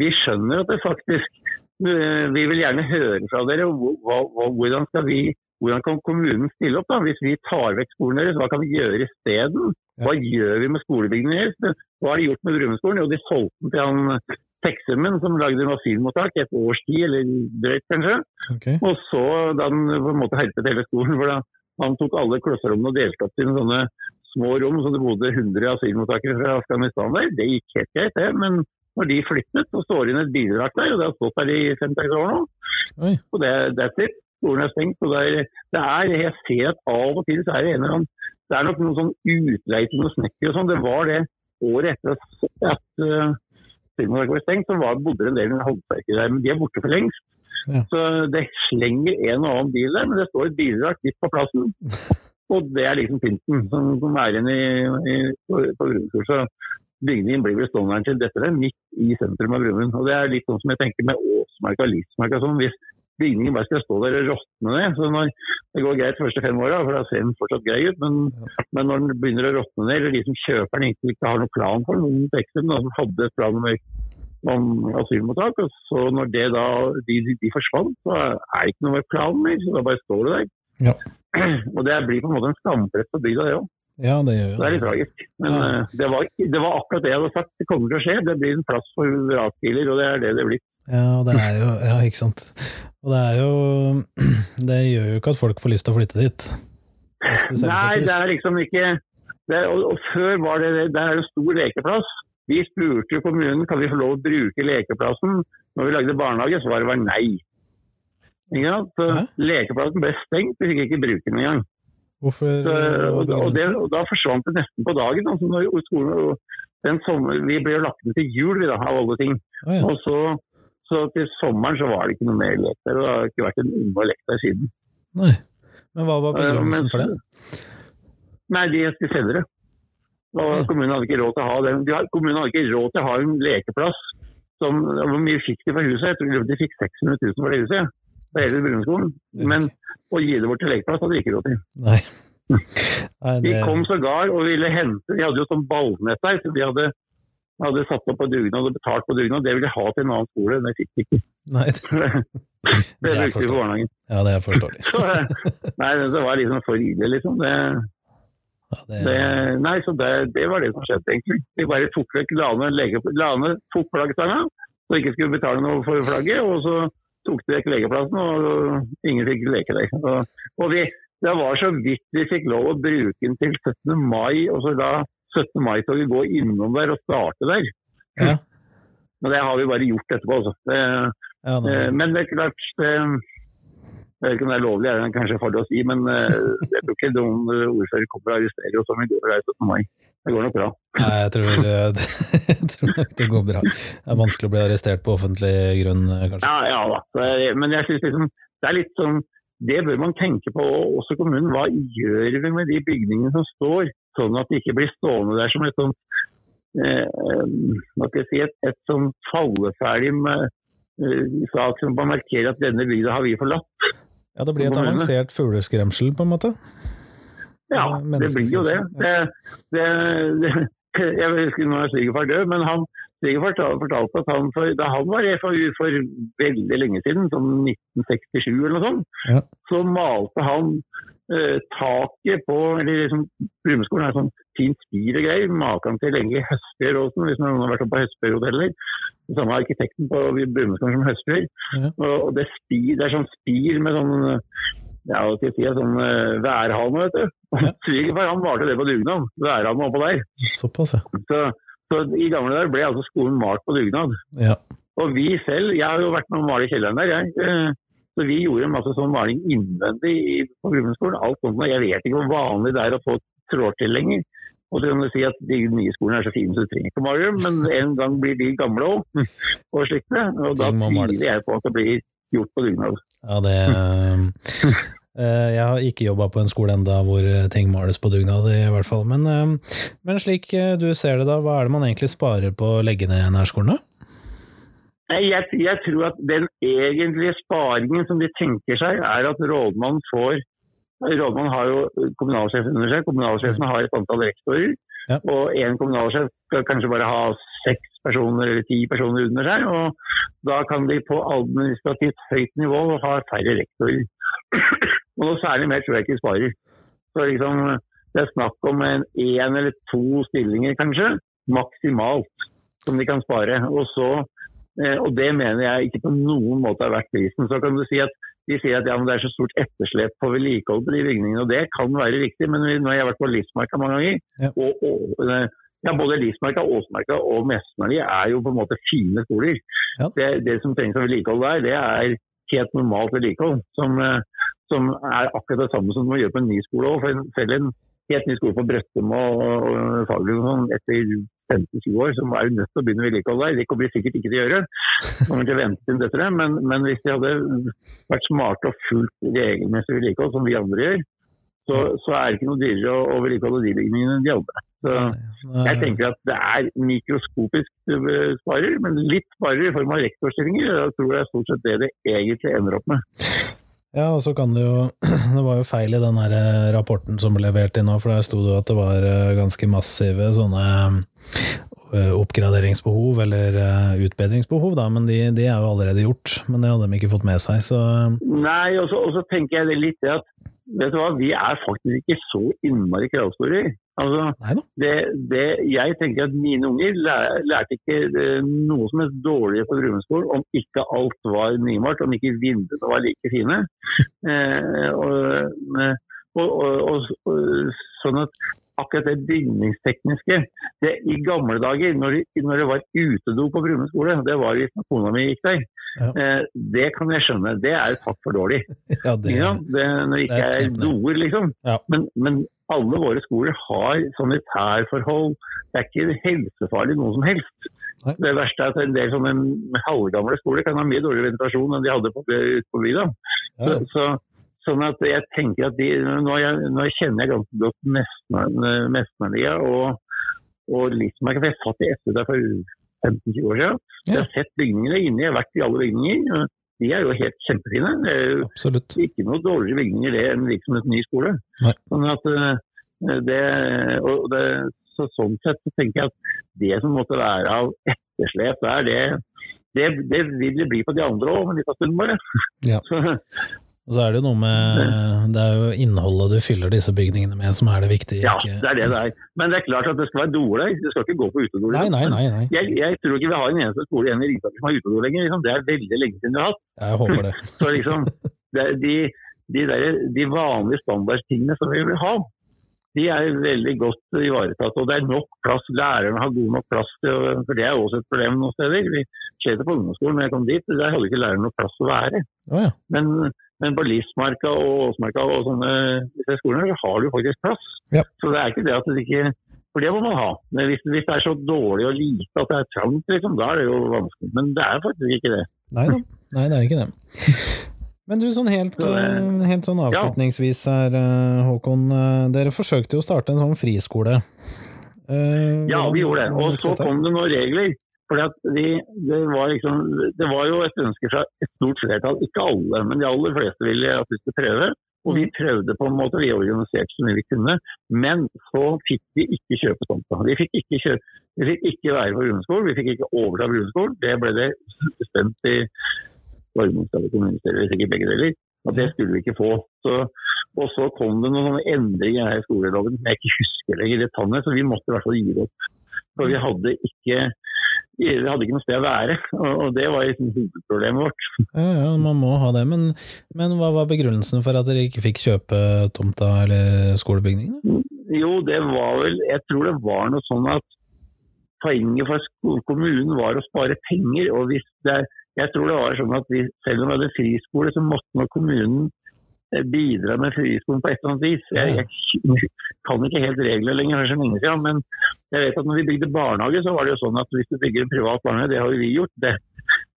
vi skjønner at det faktisk eh, Vi vil gjerne høre fra dere. Hvordan, skal vi, hvordan kan kommunen stille opp da? Hvis vi tar vekk skolen deres, hva kan vi gjøre isteden? Hva gjør vi med skolebygningen deres? Hva har de gjort med Brumundskolen? Jo, de solgte den til han Teksemen som lagde en asylmottak et års tid, eller drøyt kanskje. Okay. Og så da han på en måte herpet hele skolen, for da han tok alle klasserommene og delte opp til sånne små rom, så det bodde 100 asylmottakere fra Afghanistan der. Det gikk helt greit, det. Men når de flyttet, så står det inn et bilvrak der, og det har stått der i fem-seks år nå. Oi. Og det, that's it. Skolen er stengt. Og det er, det er, jeg ser at av og til så er det en eller annen Det er nok noen sånn utleie til noen snekker og sånn. Det var det året etter at, at Filmverket var stengt, så var, bodde det en del håndverkere der. Men de er borte for lengst. Ja. Så det slenger en og annen bil der, men det står et bilvrak litt på plassen. (laughs) Og det er liksom pynten som, som er igjen i, i, på, på Brumunddskolen. Bygningen blir vel stående til dette er midt i sentrum av Brumund. Og det er litt sånn som jeg tenker med Åsmarka og Lismarka. Sånn, hvis bygningen bare skal stå der og råtne ned, så når det går greit de første fem åra, for da ser den fortsatt grei ut, men, men når den begynner å råtne ned, eller de som kjøper den egentlig ikke har noen plan for den, noen tekster, noen som hadde et plan om, om asylmottak, og så når det da, de, de forsvant, så er det ikke noe med planen mer, så da bare står det der. Ja. (clears throat) Og det blir på en måte en skamplett på bygda, det òg. Ja, det gjør jo Det er litt tragisk. Men Ja. eh, det, var, det var akkurat det jeg hadde sagt. Det kommer til å skje. Det blir en plass for vrakbiler, og det er det det blir. Ja, og det er jo Ja, ikke sant. Og det er jo (clears throat) Det gjør jo ikke at folk får lyst til å flytte dit. Det Nei, det er liksom ikke det er, og, og før var det det er en stor lekeplass. Vi spurte jo kommunen kan vi få lov å bruke lekeplassen. Når vi lagde barnehage, så var det bare nei. Ikke sant? Så Lekeplassen ble stengt, vi fikk ikke bruke den engang. Hvorfor Så, og, og, det, og da forsvant det nesten på dagen. Altså når skolen, og den sommer, vi ble jo lagt ned til jul, vi da, av alle ting. Ah, ja. Og så, så til sommeren så var det ikke noe mer lek der. Det har ikke vært en unge lek der siden. Nei. Men hva var Eh, begrunnelsen uh, for det? Nei, de skulle selge det. Og Ja. kommunen hadde ikke råd til å ha den. De har, kommunen hadde ikke råd til å ha en lekeplass. Som, hvor mye fikk de for huset? Jeg tror de fikk 600 000 for det huset. For hele grunnskolen. Men å gi det bort til lekeplass hadde vi ikke råd til. Nei. (laughs) Nei, De det kom sågar og ville hente De hadde jo sånn ballnett der, så de hadde, hadde satt opp på dugnad og betalt på dugnad. Det ville de ha til en annen skole, det fikk de ikke. Nei, det (laughs) Det brukte vi på barnehagen. ja, det er forståelig. (laughs) Så, nei, det var liksom for ille, liksom. Det, Ja, det, det, nei, så det, det var det som skjedde, egentlig. De bare tok vekk, Lane, lege, la ned tok flaggstanga, så de ikke skulle betale noe for flagget. Og så tok de vekk lekeplassen, og ingen fikk leke der. Og, og vi, det var så vidt vi fikk lov å bruke den til 17. mai, og så la 17. mai-toget gå innom der og starte der. Ja. Men det har vi bare gjort etterpå, altså. Det, ja. Eh, Men det er klart det, Jeg vet ikke om det er lovlig, er det kanskje farlig å si, men eh, jeg tror ikke noen ordfører kommer og arresterer oss om vi går der 17. mai. Det går nok bra. Nei, jeg tror, eh, (laughs) jeg tror nok det går bra. Det er vanskelig å bli arrestert på offentlig grunn, eh, kanskje. Ja, ja da. Men jeg synes liksom, det er litt sånn Det bør man tenke på, også kommunen. Hva gjør vi med de bygningene som står, sånn at de ikke blir stående der som et sånt eh, hva skal jeg si, et, et sånn falleferdig med, eh, sak som bare markerer at denne bygda har vi forlatt. Ja, det blir et avansert fugleskremsel, på en måte. Ja, det blir jo det. det, det, det (laughs) jeg husker når er svigerfar døde, men han svigerfar fortalte at han for, da han var i FAU for veldig lenge siden, som 1967 eller noe sånt, Ja. så malte han eh, taket på eller liksom, Brumunddskolen er sånn fint spir og greier. Maken til lenge i også, hvis noen har vært oppe på Høstbjørhoteller. Det samme arkitekten på Brumunddskolen som Høstbjørn. Ja. Og, det, spir, det er sånn spir med sånn ja, hva skal jeg si, sånn uh, værhane, vet du. Ja. (laughs) Svigerfar han malte det på dugnad. Værhane oppå der. Såpass, ja. Så, så i gamle dager ble altså skolen malt på dugnad. ja. Og vi selv, jeg har jo vært med å male i kjelleren der, jeg. Eh, Så vi gjorde masse sånn maling innvendig i- på grunnskolen. Alt sånt. Jeg vet ikke hvor vanlig det er å få tråd til lenger. Og så kan du si at de nye skolene er så fine så du trenger ikke male dem, men en gang blir de gamle òg. Og slikt. Og da tviler jeg på at det blir gjort på dugnad. Ja, det eh, Jeg har ikke jobba på en skole enda hvor ting males på dugnad, i hvert fall. Men, eh, men slik eh, du ser det, da, hva er det man egentlig sparer på å legge ned nærskolen? da? Jeg, jeg tror at den egentlige sparingen som de tenker seg, er at rådmannen får Rådmannen har jo kommunalsjefen under seg. Kommunalsjefen har et antall rektorer. Ja. Og én kommunalsjef skal kanskje bare ha seks personer eller ti personer under seg. Og da kan de på administrativt høyt nivå ha færre rektorer. Og noe særlig mer tror jeg ikke de sparer. Så liksom, det er snakk om en én eller to stillinger kanskje, maksimalt, som de kan spare. Og så Eh, Og det mener jeg ikke på noen måte er verdt prisen. Så kan du si at De sier at ja, det er så stort etterslep på vedlikehold på de bygningene. og Det kan være riktig, men vi- nå har jeg vært på Livsmarka mange ganger. Ja. Og, og, eh, ja, Både Livsmarka, Åsmarka og Mestmarka er jo på en måte fine skoler. Ja. Det, det som trengs av vedlikehold der, det er helt normalt vedlikehold. Som, eh, som er akkurat det samme som du må gjøre på en ny skole òg. Selv en helt ny skole på Brøttum og, og og sånn, etter 15-20 år, så er du nødt til å begynne vedlikehold der. Det kommer de sikkert ikke til å gjøre. Kommer til å vente til dette, det. Men, men hvis de hadde vært smarte og fulgt regelmessig vedlikehold, som vi andre gjør, så, så er det ikke noe dyrere å, å vedlikeholde de bygningene enn de andre. Så jeg tenker at det er mikroskopisk eh, sparer, men litt sparer i form av rektorstillinger. Jeg tror det er stort sett det det egentlig ender opp med. Ja, og så kan det jo (clears throat) Det var jo feil i den her eh, rapporten som ble levert inn nå, for der sto det jo at det var eh, ganske massive sånne eh, oppgraderingsbehov, eller eh, utbedringsbehov, da, men de, de er jo allerede gjort. Men det hadde de ikke fått med seg, så Nei, og så tenker jeg det litt det at vet du hva, vi er faktisk ikke så innmari kravstore. Altså, det, det, jeg tenker at mine unger lær, lærte ikke eh, noe som helst dårligere på grunnskolen om ikke alt var nymalt, om ikke vinduene var like fine. (laughs) Eh, og, og, og, og, og, sånn at akkurat det bygningstekniske det, I gamle dager, når, når det var utedo på Brumund skole, det var hvis kona mi gikk der, Ja. eh, det kan jeg skjønne. Det er tatt for dårlig. (laughs) Ja, det, Ja, det, når er ikke er doer, liksom. Ja. Men, men alle våre skoler har sanitærforhold. Det er ikke helsefarlig noe som helst. Nei. Det verste er at en del sånne halvgamle skoler kan ha mye dårligere ventilasjon enn de hadde på, ute på bygda. ja, Så, så, sånn at jeg tenker at de, nå, jeg, nå kjenner jeg ganske godt Mestner- Mestnerlia og, og Lismark. for Jeg satt i SV der for 15-20 år siden. Jeg har sett bygningene inne. Jeg har vært i alle bygninger. De er jo helt kjempefine. Det er jo absolutt. ikke noe dårligere bygninger det enn liksom en ny skole. Nei. Sånn at eh, det, og det, så sånn sett så tenker jeg at det som måtte være av etterslep der, det, det, det vil det bli på de andre òg, men av stunden bare. Ja. (laughs) Og så er det jo noe med Det er jo innholdet du fyller disse bygningene med som er det viktige. ja, det er det det er. Men det er klart at det skal være doer der. Det skal ikke gå på utedo. Nei, liksom. nei, nei. nei. Jeg, jeg tror ikke vi har en eneste skole igjen i Ringsaker som har utedo lenger. Liksom. Det er veldig lenge siden vi har hatt. Jeg håper det. (laughs) Så liksom, det, de, de, der, de vanlige standardtingene som vi vil ha, de er veldig godt ivaretatt. Og det er nok plass. Lærerne har god nok plass til For det er også et problem noen steder. Vi skjedde på ungdomsskolen når jeg kom dit, der hadde ikke lærerne noe plass å være. Oh, ja. Men, men på Livsmarka og Åsmarka og sånne skolene så har du faktisk plass. Ja. Så det er ikke det at det ikke For det må man ha. Men hvis, hvis det er så dårlig og lite at det er trangt, liksom, da er det jo vanskelig. Men det er faktisk ikke det. Nei da. Nei, det er ikke det. Men du, sånn helt, Så, eh, helt sånn avslutningsvis her, eh, Håkon. eh, Dere forsøkte jo å starte en sånn friskole. Uh, Ja, vi gjorde det. Og så kom det noen regler. Fordi det, var liksom, det var jo et ønske fra et stort flertall, ikke alle, men de aller fleste ville at vi skulle prøve. Og vi prøvde på en måte, vi organiserte så mye vi kunne, men så fikk vi ikke kjøpe tomta. Vi fikk ikke, kjøpe, vi fikk ikke være på grunnskolen, vi fikk ikke overta grunnskolen. Det ble det bestemt i Varmingstad kommunestyre, ikke begge deler. at det skulle vi ikke få. Så, og så kom det noen endringer her i skoleloven som jeg ikke husker lenger detaljene, så vi måtte i hvert fall gi det opp. For vi hadde ikke vi hadde ikke noe sted å være, og det var liksom hovedproblemet vårt. Ja, ja, man må ha det. Men, men, hva var begrunnelsen for at dere ikke fikk kjøpe tomta eller skolebygningen? Jo, det var vel Jeg tror det var noe sånn at poenget for kommunen var å spare penger. og hvis det, Jeg tror det var sånn at vi, selv om vi hadde friskole, så måtte nok kommunen bidra med friskolen på et eller annet vis. Jeg, jeg kan ikke helt reglene lenger, er så lenge siden, men jeg vet at når vi bygde barnehage, så var det jo sånn at hvis du bygger en privat barnehage, det har jo vi gjort, det,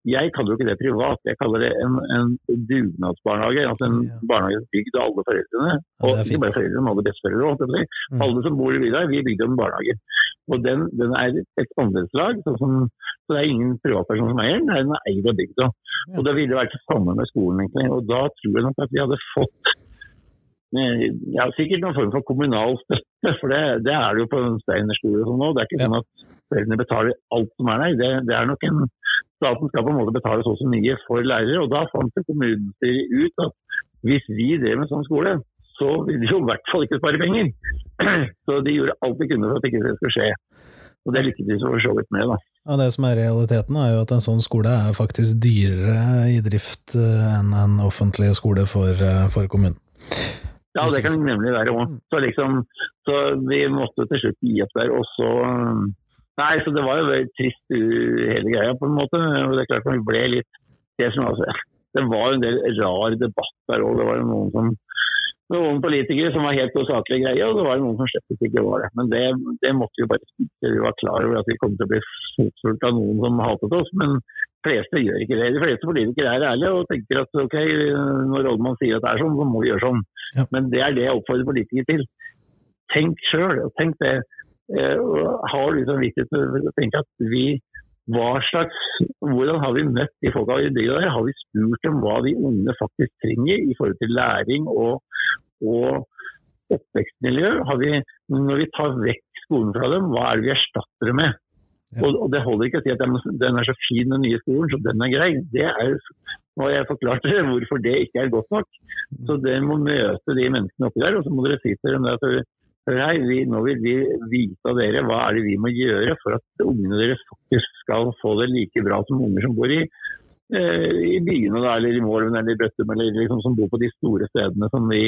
jeg kaller jo ikke det privat, jeg kaller det en, en dugnadsbarnehage. altså En ja. barnehage bygd av alle foreldrene. Og ja, ikke bare foreldrene, men alle besteforeldre. Mm. Alle som bor i bygda, vi bygde en barnehage. Og den, den er et andelslag, så, så det er ingen privatperson som eier den, den er eid av bygda. Og Det ville vært det samme med skolen, egentlig. Og da tror jeg nok at vi hadde fått eh, ja, sikkert noen form for kommunal støtte, for det, det er det jo på Steiner skole og sånn nå. Det er ikke sånn at foreldrene betaler alt som er der. Det, det er nok en staten skal på en måte betale så og så mye for lærere. og Da fant kommunestyret ut at hvis vi drev med sånn skole, så ville de jo i hvert fall ikke spare penger. (clears throat) Så de gjorde alt de kunne for at ikke det skulle skje. Og det lyktes de for så vidt med. da. Ja, Det som er realiteten, er jo at en sånn skole er faktisk dyrere i drift eh, enn en offentlig skole for, eh, for kommunen. Ja, det kan nemlig være òg. Så, liksom, så vi måtte til slutt gi opp der. Og så Nei, så det var jo veldig trist hele greia, på en måte. Og det er klart man ble litt Det, som, altså, det var en del rar debatt der òg. Det var jo noen som noen politikere som var helt usaklige greie, og det var noen som slett ikke var det. Men det, det måtte vi bare. Vi var klar over at vi kom til å bli fotfulgt av noen som hatet oss. Men de fleste gjør ikke det. De fleste politikere er ærlige og tenker at ok, når rådmannen sier at det er sånn, så må vi gjøre sånn. Ja. Men det er det jeg oppfordrer politikere til. Tenk sjøl. Tenk det har liksom viktig å tenke at vi hva slags, Hvordan har vi møtt de folka i det der? Har vi spurt dem hva de unge faktisk trenger i forhold til læring og, og oppvekstmiljø? Har vi, når vi tar vekk skolen fra dem, hva er det vi erstatter det med? Ja. Og, og, Det holder ikke å si at den er så fin den nye skolen, så den er grei. Det er, nå har jeg forklart dere hvorfor det ikke er godt nok. Så Dere må møte de menneskene oppi der, og så må dere si til dem at Hei, vi, nå vil vi vite av dere hva er det vi må gjøre for at ungene deres faktisk skal få det like bra som unger som bor i, eh, i byene, da, eller i Målven eller i Bøttum, eller liksom, som bor på de store stedene som vi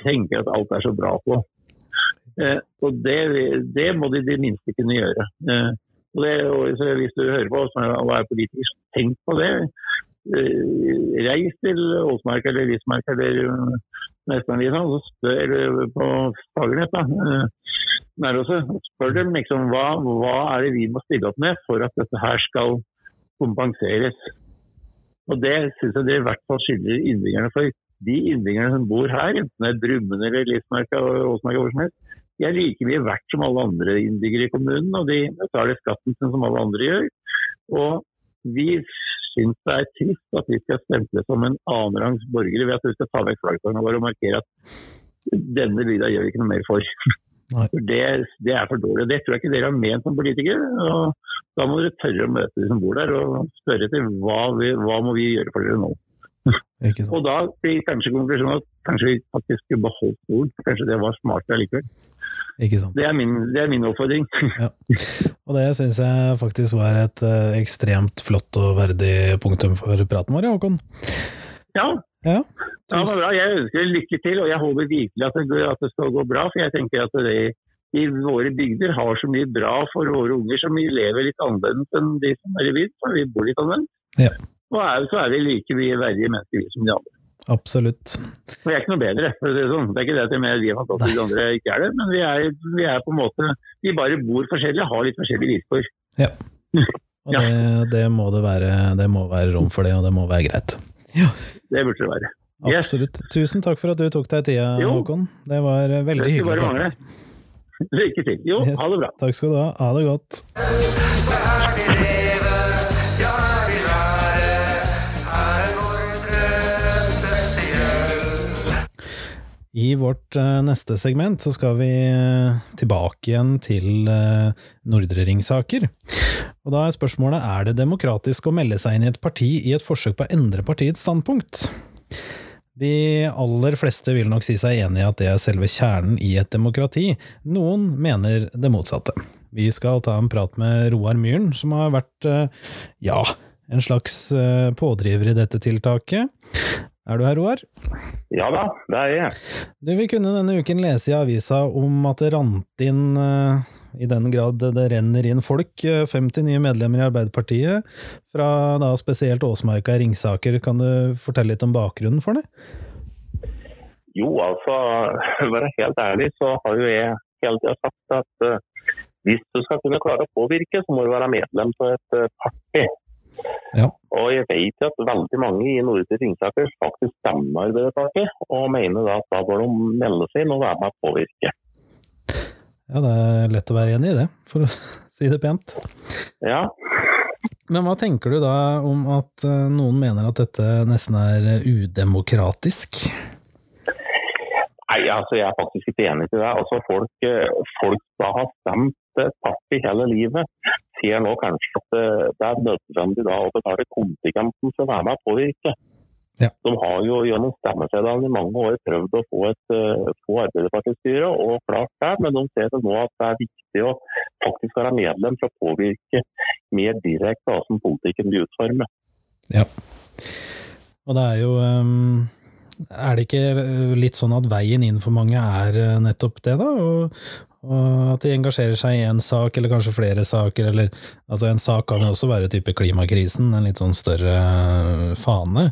tenker at alt er så bra på. Eh, og det, det, må de de minste kunne gjøre. Eh, og det, og hvis du hører på oss og er politiker, tenk på det. Eh, reis til Åsmark eller Rismark eller Nestanvisa og spør på Fagernett. Eh, spør dem liksom hva, hva er det vi må stille opp med for at dette her skal kompenseres. Og Det syns jeg det i hvert fall skylder innbyggerne for. De innbyggerne som bor her, enten det er Brumund eller Lismarka Åsmarka, hvor som helst, de er like mye verdt som alle andre innbyggere i kommunen, og de betaler skatten som alle andre gjør. Og vi syns det er trist at vi skal stemple som en annenrangs borgere ved at vi skal ta vekk flaggstanga vår og markere at denne bygda gjør vi ikke noe mer for. Det, det, er for dårlig. Det tror jeg ikke dere har ment som politikere. og Da må dere tørre å møte de som bor der og spørre etter hva, vi, hva må vi gjøre for dere nå. og da blir kanskje konklusjonen at kanskje vi faktisk skulle beholdt skolen. Kanskje det var smartere likevel. Ikke sant? Det er min, det er min oppfordring. (laughs) ja. Og det syns jeg faktisk var et uh, ekstremt flott og verdig punktum for praten vår, Håkon. Ja. Ja, ja men bra. Jeg ønsker lykke til, og jeg håper virkelig at det, at det skal gå bra. For jeg tenker at det, i våre bygder har så mye bra for våre unger som vi lever litt annerledes enn de som er i byen. For vi bor litt annerledes. Ja. Og er, så er vi like mye verdige mennesker som de andre. Absolutt. Vi er ikke noe bedre, for å si det sånn. Det er ikke det at jeg mener vi er fantastiske, de andre ikke er det. Men vi er, vi er, på en måte Vi bare bor forskjellig, har litt forskjellige vilkår. Ja. (laughs) Og det, det, må det være. Det må være rom for det, og det må være greit. Ja. Det burde det være. Yes. Absolutt. Tusen takk for at du tok deg tida, jo. Håkon. Det var veldig det hyggelig. Bare. Lykke til. Jo, yes. ha det bra. Takk skal du ha. Ha det godt. I vårt uh, neste segment så skal vi uh, tilbake igjen til uh, Nordre Ring-saker. Og da er spørsmålet er det demokratisk å melde seg inn i et parti i et forsøk på å endre partiets standpunkt. De aller fleste vil nok si seg enig i at det er selve kjernen i et demokrati. Noen mener det motsatte. Vi skal ta en prat med Roar Myhren, som har vært, ja, en slags pådriver i dette tiltaket. Er du her, Roar? Ja da, det er jeg. Du, Vi kunne denne uken lese i avisa om at det rant inn, uh, i den grad det renner inn folk, 50 eh, nye medlemmer i Arbeiderpartiet, fra da spesielt Åsmarka i Ringsaker. Kan du fortelle litt om bakgrunnen for det? Jo, altså, for å være helt ærlig, så har jo jeg hele tida sagt at uh, hvis du skal kunne klare å påvirke, så må du være medlem av et uh, parti. Ja. Og jeg vet at veldig mange i Nordre Ringsaker faktisk stemmer Arbeiderpartiet, og mener da at da bør de melde seg inn og være med å påvirke. Ja, det er lett å være enig i det, for å (laughs) si det pent. Ja. Men hva tenker du da om at eh, noen mener at dette nesten er udemokratisk? Nei, altså Jeg er faktisk ikke enig i det. Altså Folk, eh, folk da har stemt parti hele livet ser nå kanskje at det er nødvendig da å betale kontingenten for å være med og påvirke. Ja. De har jo gjennom stemmeseddelen i mange år prøvd å få et uh, få Arbeiderpartistyre, og klart det, men de ser det nå at det er viktig å faktisk være medlem for å påvirke mer direkte hvordan politikken blir utformet. Ja, og det er jo um er det ikke litt sånn at veien inn for mange er eh, nettopp det, da? Og, og at de engasjerer seg i en sak, eller kanskje flere saker, eller altså En sak kan jo også være type klimakrisen, en litt sånn større øh, fane,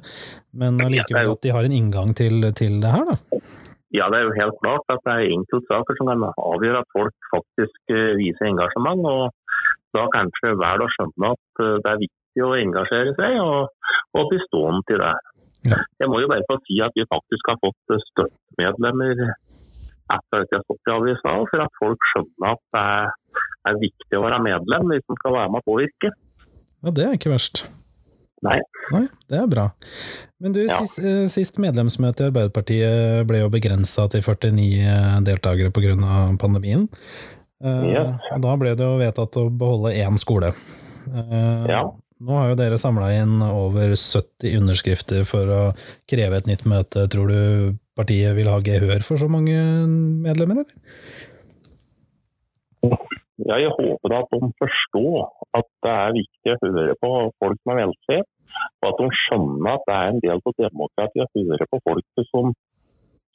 men allikevel at de har en inngang til, til, det her, da? Ja, det er jo helt klart at det er enkeltsaker som kan avgjøre at folk faktisk viser engasjement, og da kanskje velger å skjønne at det er viktig å engasjere seg, og, og bli stående til det. Ja. Jeg må jo bare få si at vi faktisk har fått støttemedlemmer etter at jeg har fått avisa, for at folk skjønner at det er, viktig å være medlem hvis man skal være med å påvirke. Ja, det er ikke verst. Nei. Nei, Det er bra. Men du, ja. sist, eh, sist, medlemsmøte i Arbeiderpartiet ble jo begrensa til 49 eh, deltakere pga. pandemien. Ja. Eh, da ble det jo vedtatt å beholde én skole. Ja. Nå har jo dere samla inn over 70 underskrifter for å kreve et nytt møte. Tror du partiet vil ha gehør for så mange medlemmer, eller? Ja, jeg håper at de forstår at det er viktig å høre på folk med velferd. Og at de skjønner at det er en del av demokratiet å høre på folk som,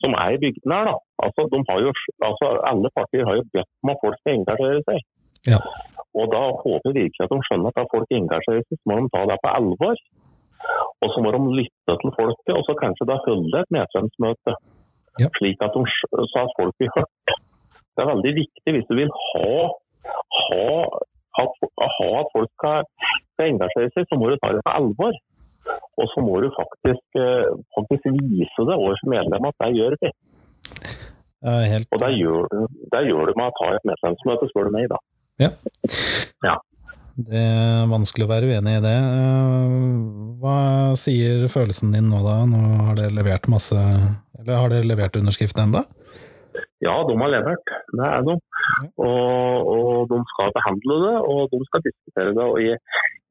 som er i bygdene her. Altså, jo, altså, alle partier har jo bedt om at folk skal engasjere seg. Ja. Og da håper jeg virkelig at de skjønner at da folk engasjerer seg, så må de ta det på alvor. Og så må de lytte til folket, og så kanskje da holde et medlemsmøte. Ja. Slik at, de, så at folk blir hørt. Det er veldig viktig hvis du vil ha, ha, at, ha at folk skal, skal, engasjere seg, så må du ta det på alvor. Og så må du faktisk, eh, faktisk vise det overfor medlemmene at det gjør vi. Helt... Og det gjør, det gjør du med å ta et medlemsmøte, spør du meg. da. Ja. ja. Det er vanskelig å være uenig i det. Hva sier følelsen din nå, da? Nå har dere levert masse Eller har dere levert underskrift ennå? Ja, de har levert. Det er de. Og, og, de skal behandle det, og de skal diskutere det. Og jeg,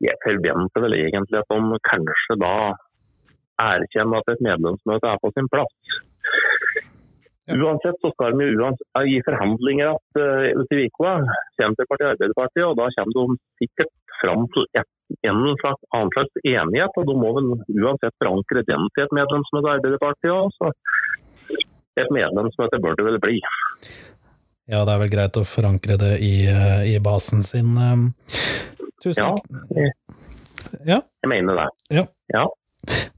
jeg forventer vel egentlig at de kanskje da erkjenner at et medlemsmøte er på sin plass. Ja. Uansett så skal de uansett, gi forhandlinger at, uh, ute Vikoa, Senterpartiet og Arbeiderpartiet, og da kommer de sikkert fram til et, en slags annen slags enighet. og Da må vel uansett forankre den til et medlemsmøte i Arbeiderpartiet òg, så et medlemsmøte bør det vel bli. Ja, det er vel greit å forankre det i, eh, i basen sin. Eh, tusen takk. Ja, jeg mener det. Ja. ja.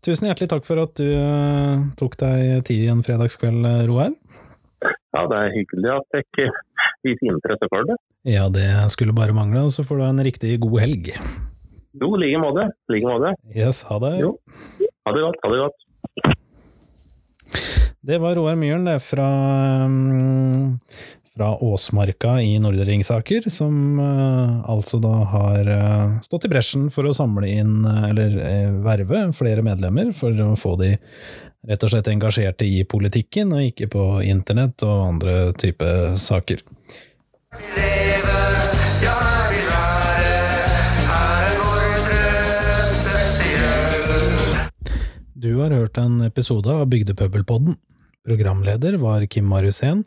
Tusen hjertelig takk for at du uh, tok deg tid en fredagskveld, eh, Roar. Ja, det er hyggelig at jeg viser interesse for det. Ja, det skulle bare mangle, og så får du en riktig god helg. Jo, i like måte. Like måte. Yes, ha det. Jo. Ha det godt. Ha det godt. Det var Roar Myhren, det, fra um, fra Åsmarka i Nordre Ringsaker, som uh, altså da har uh, stått i bresjen for å samle inn, uh, eller verve, flere medlemmer for å få de rett og slett engasjerte i politikken, og ikke på internett og andre type saker. Du har hørt en episode av Bygdepøbelpodden. Programleder var Kim Mariussen,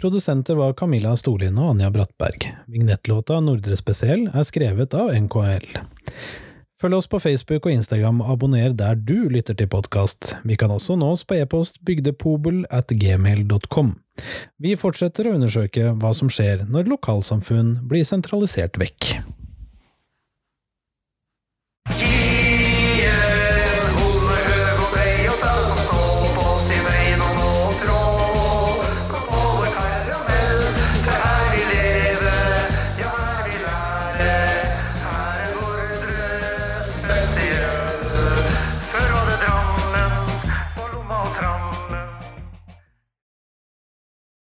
produsenter var Camilla Storlien og Anja Brattberg. Vignettlåta Nordre Spesiell er skrevet av NKL. Følg oss på Facebook og Instagram, og abonner der du lytter til podkast. Vi kan også nå oss på e-post bygdepobel at gmail.com. Vi fortsetter å undersøke hva som skjer når lokalsamfunn blir sentralisert vekk.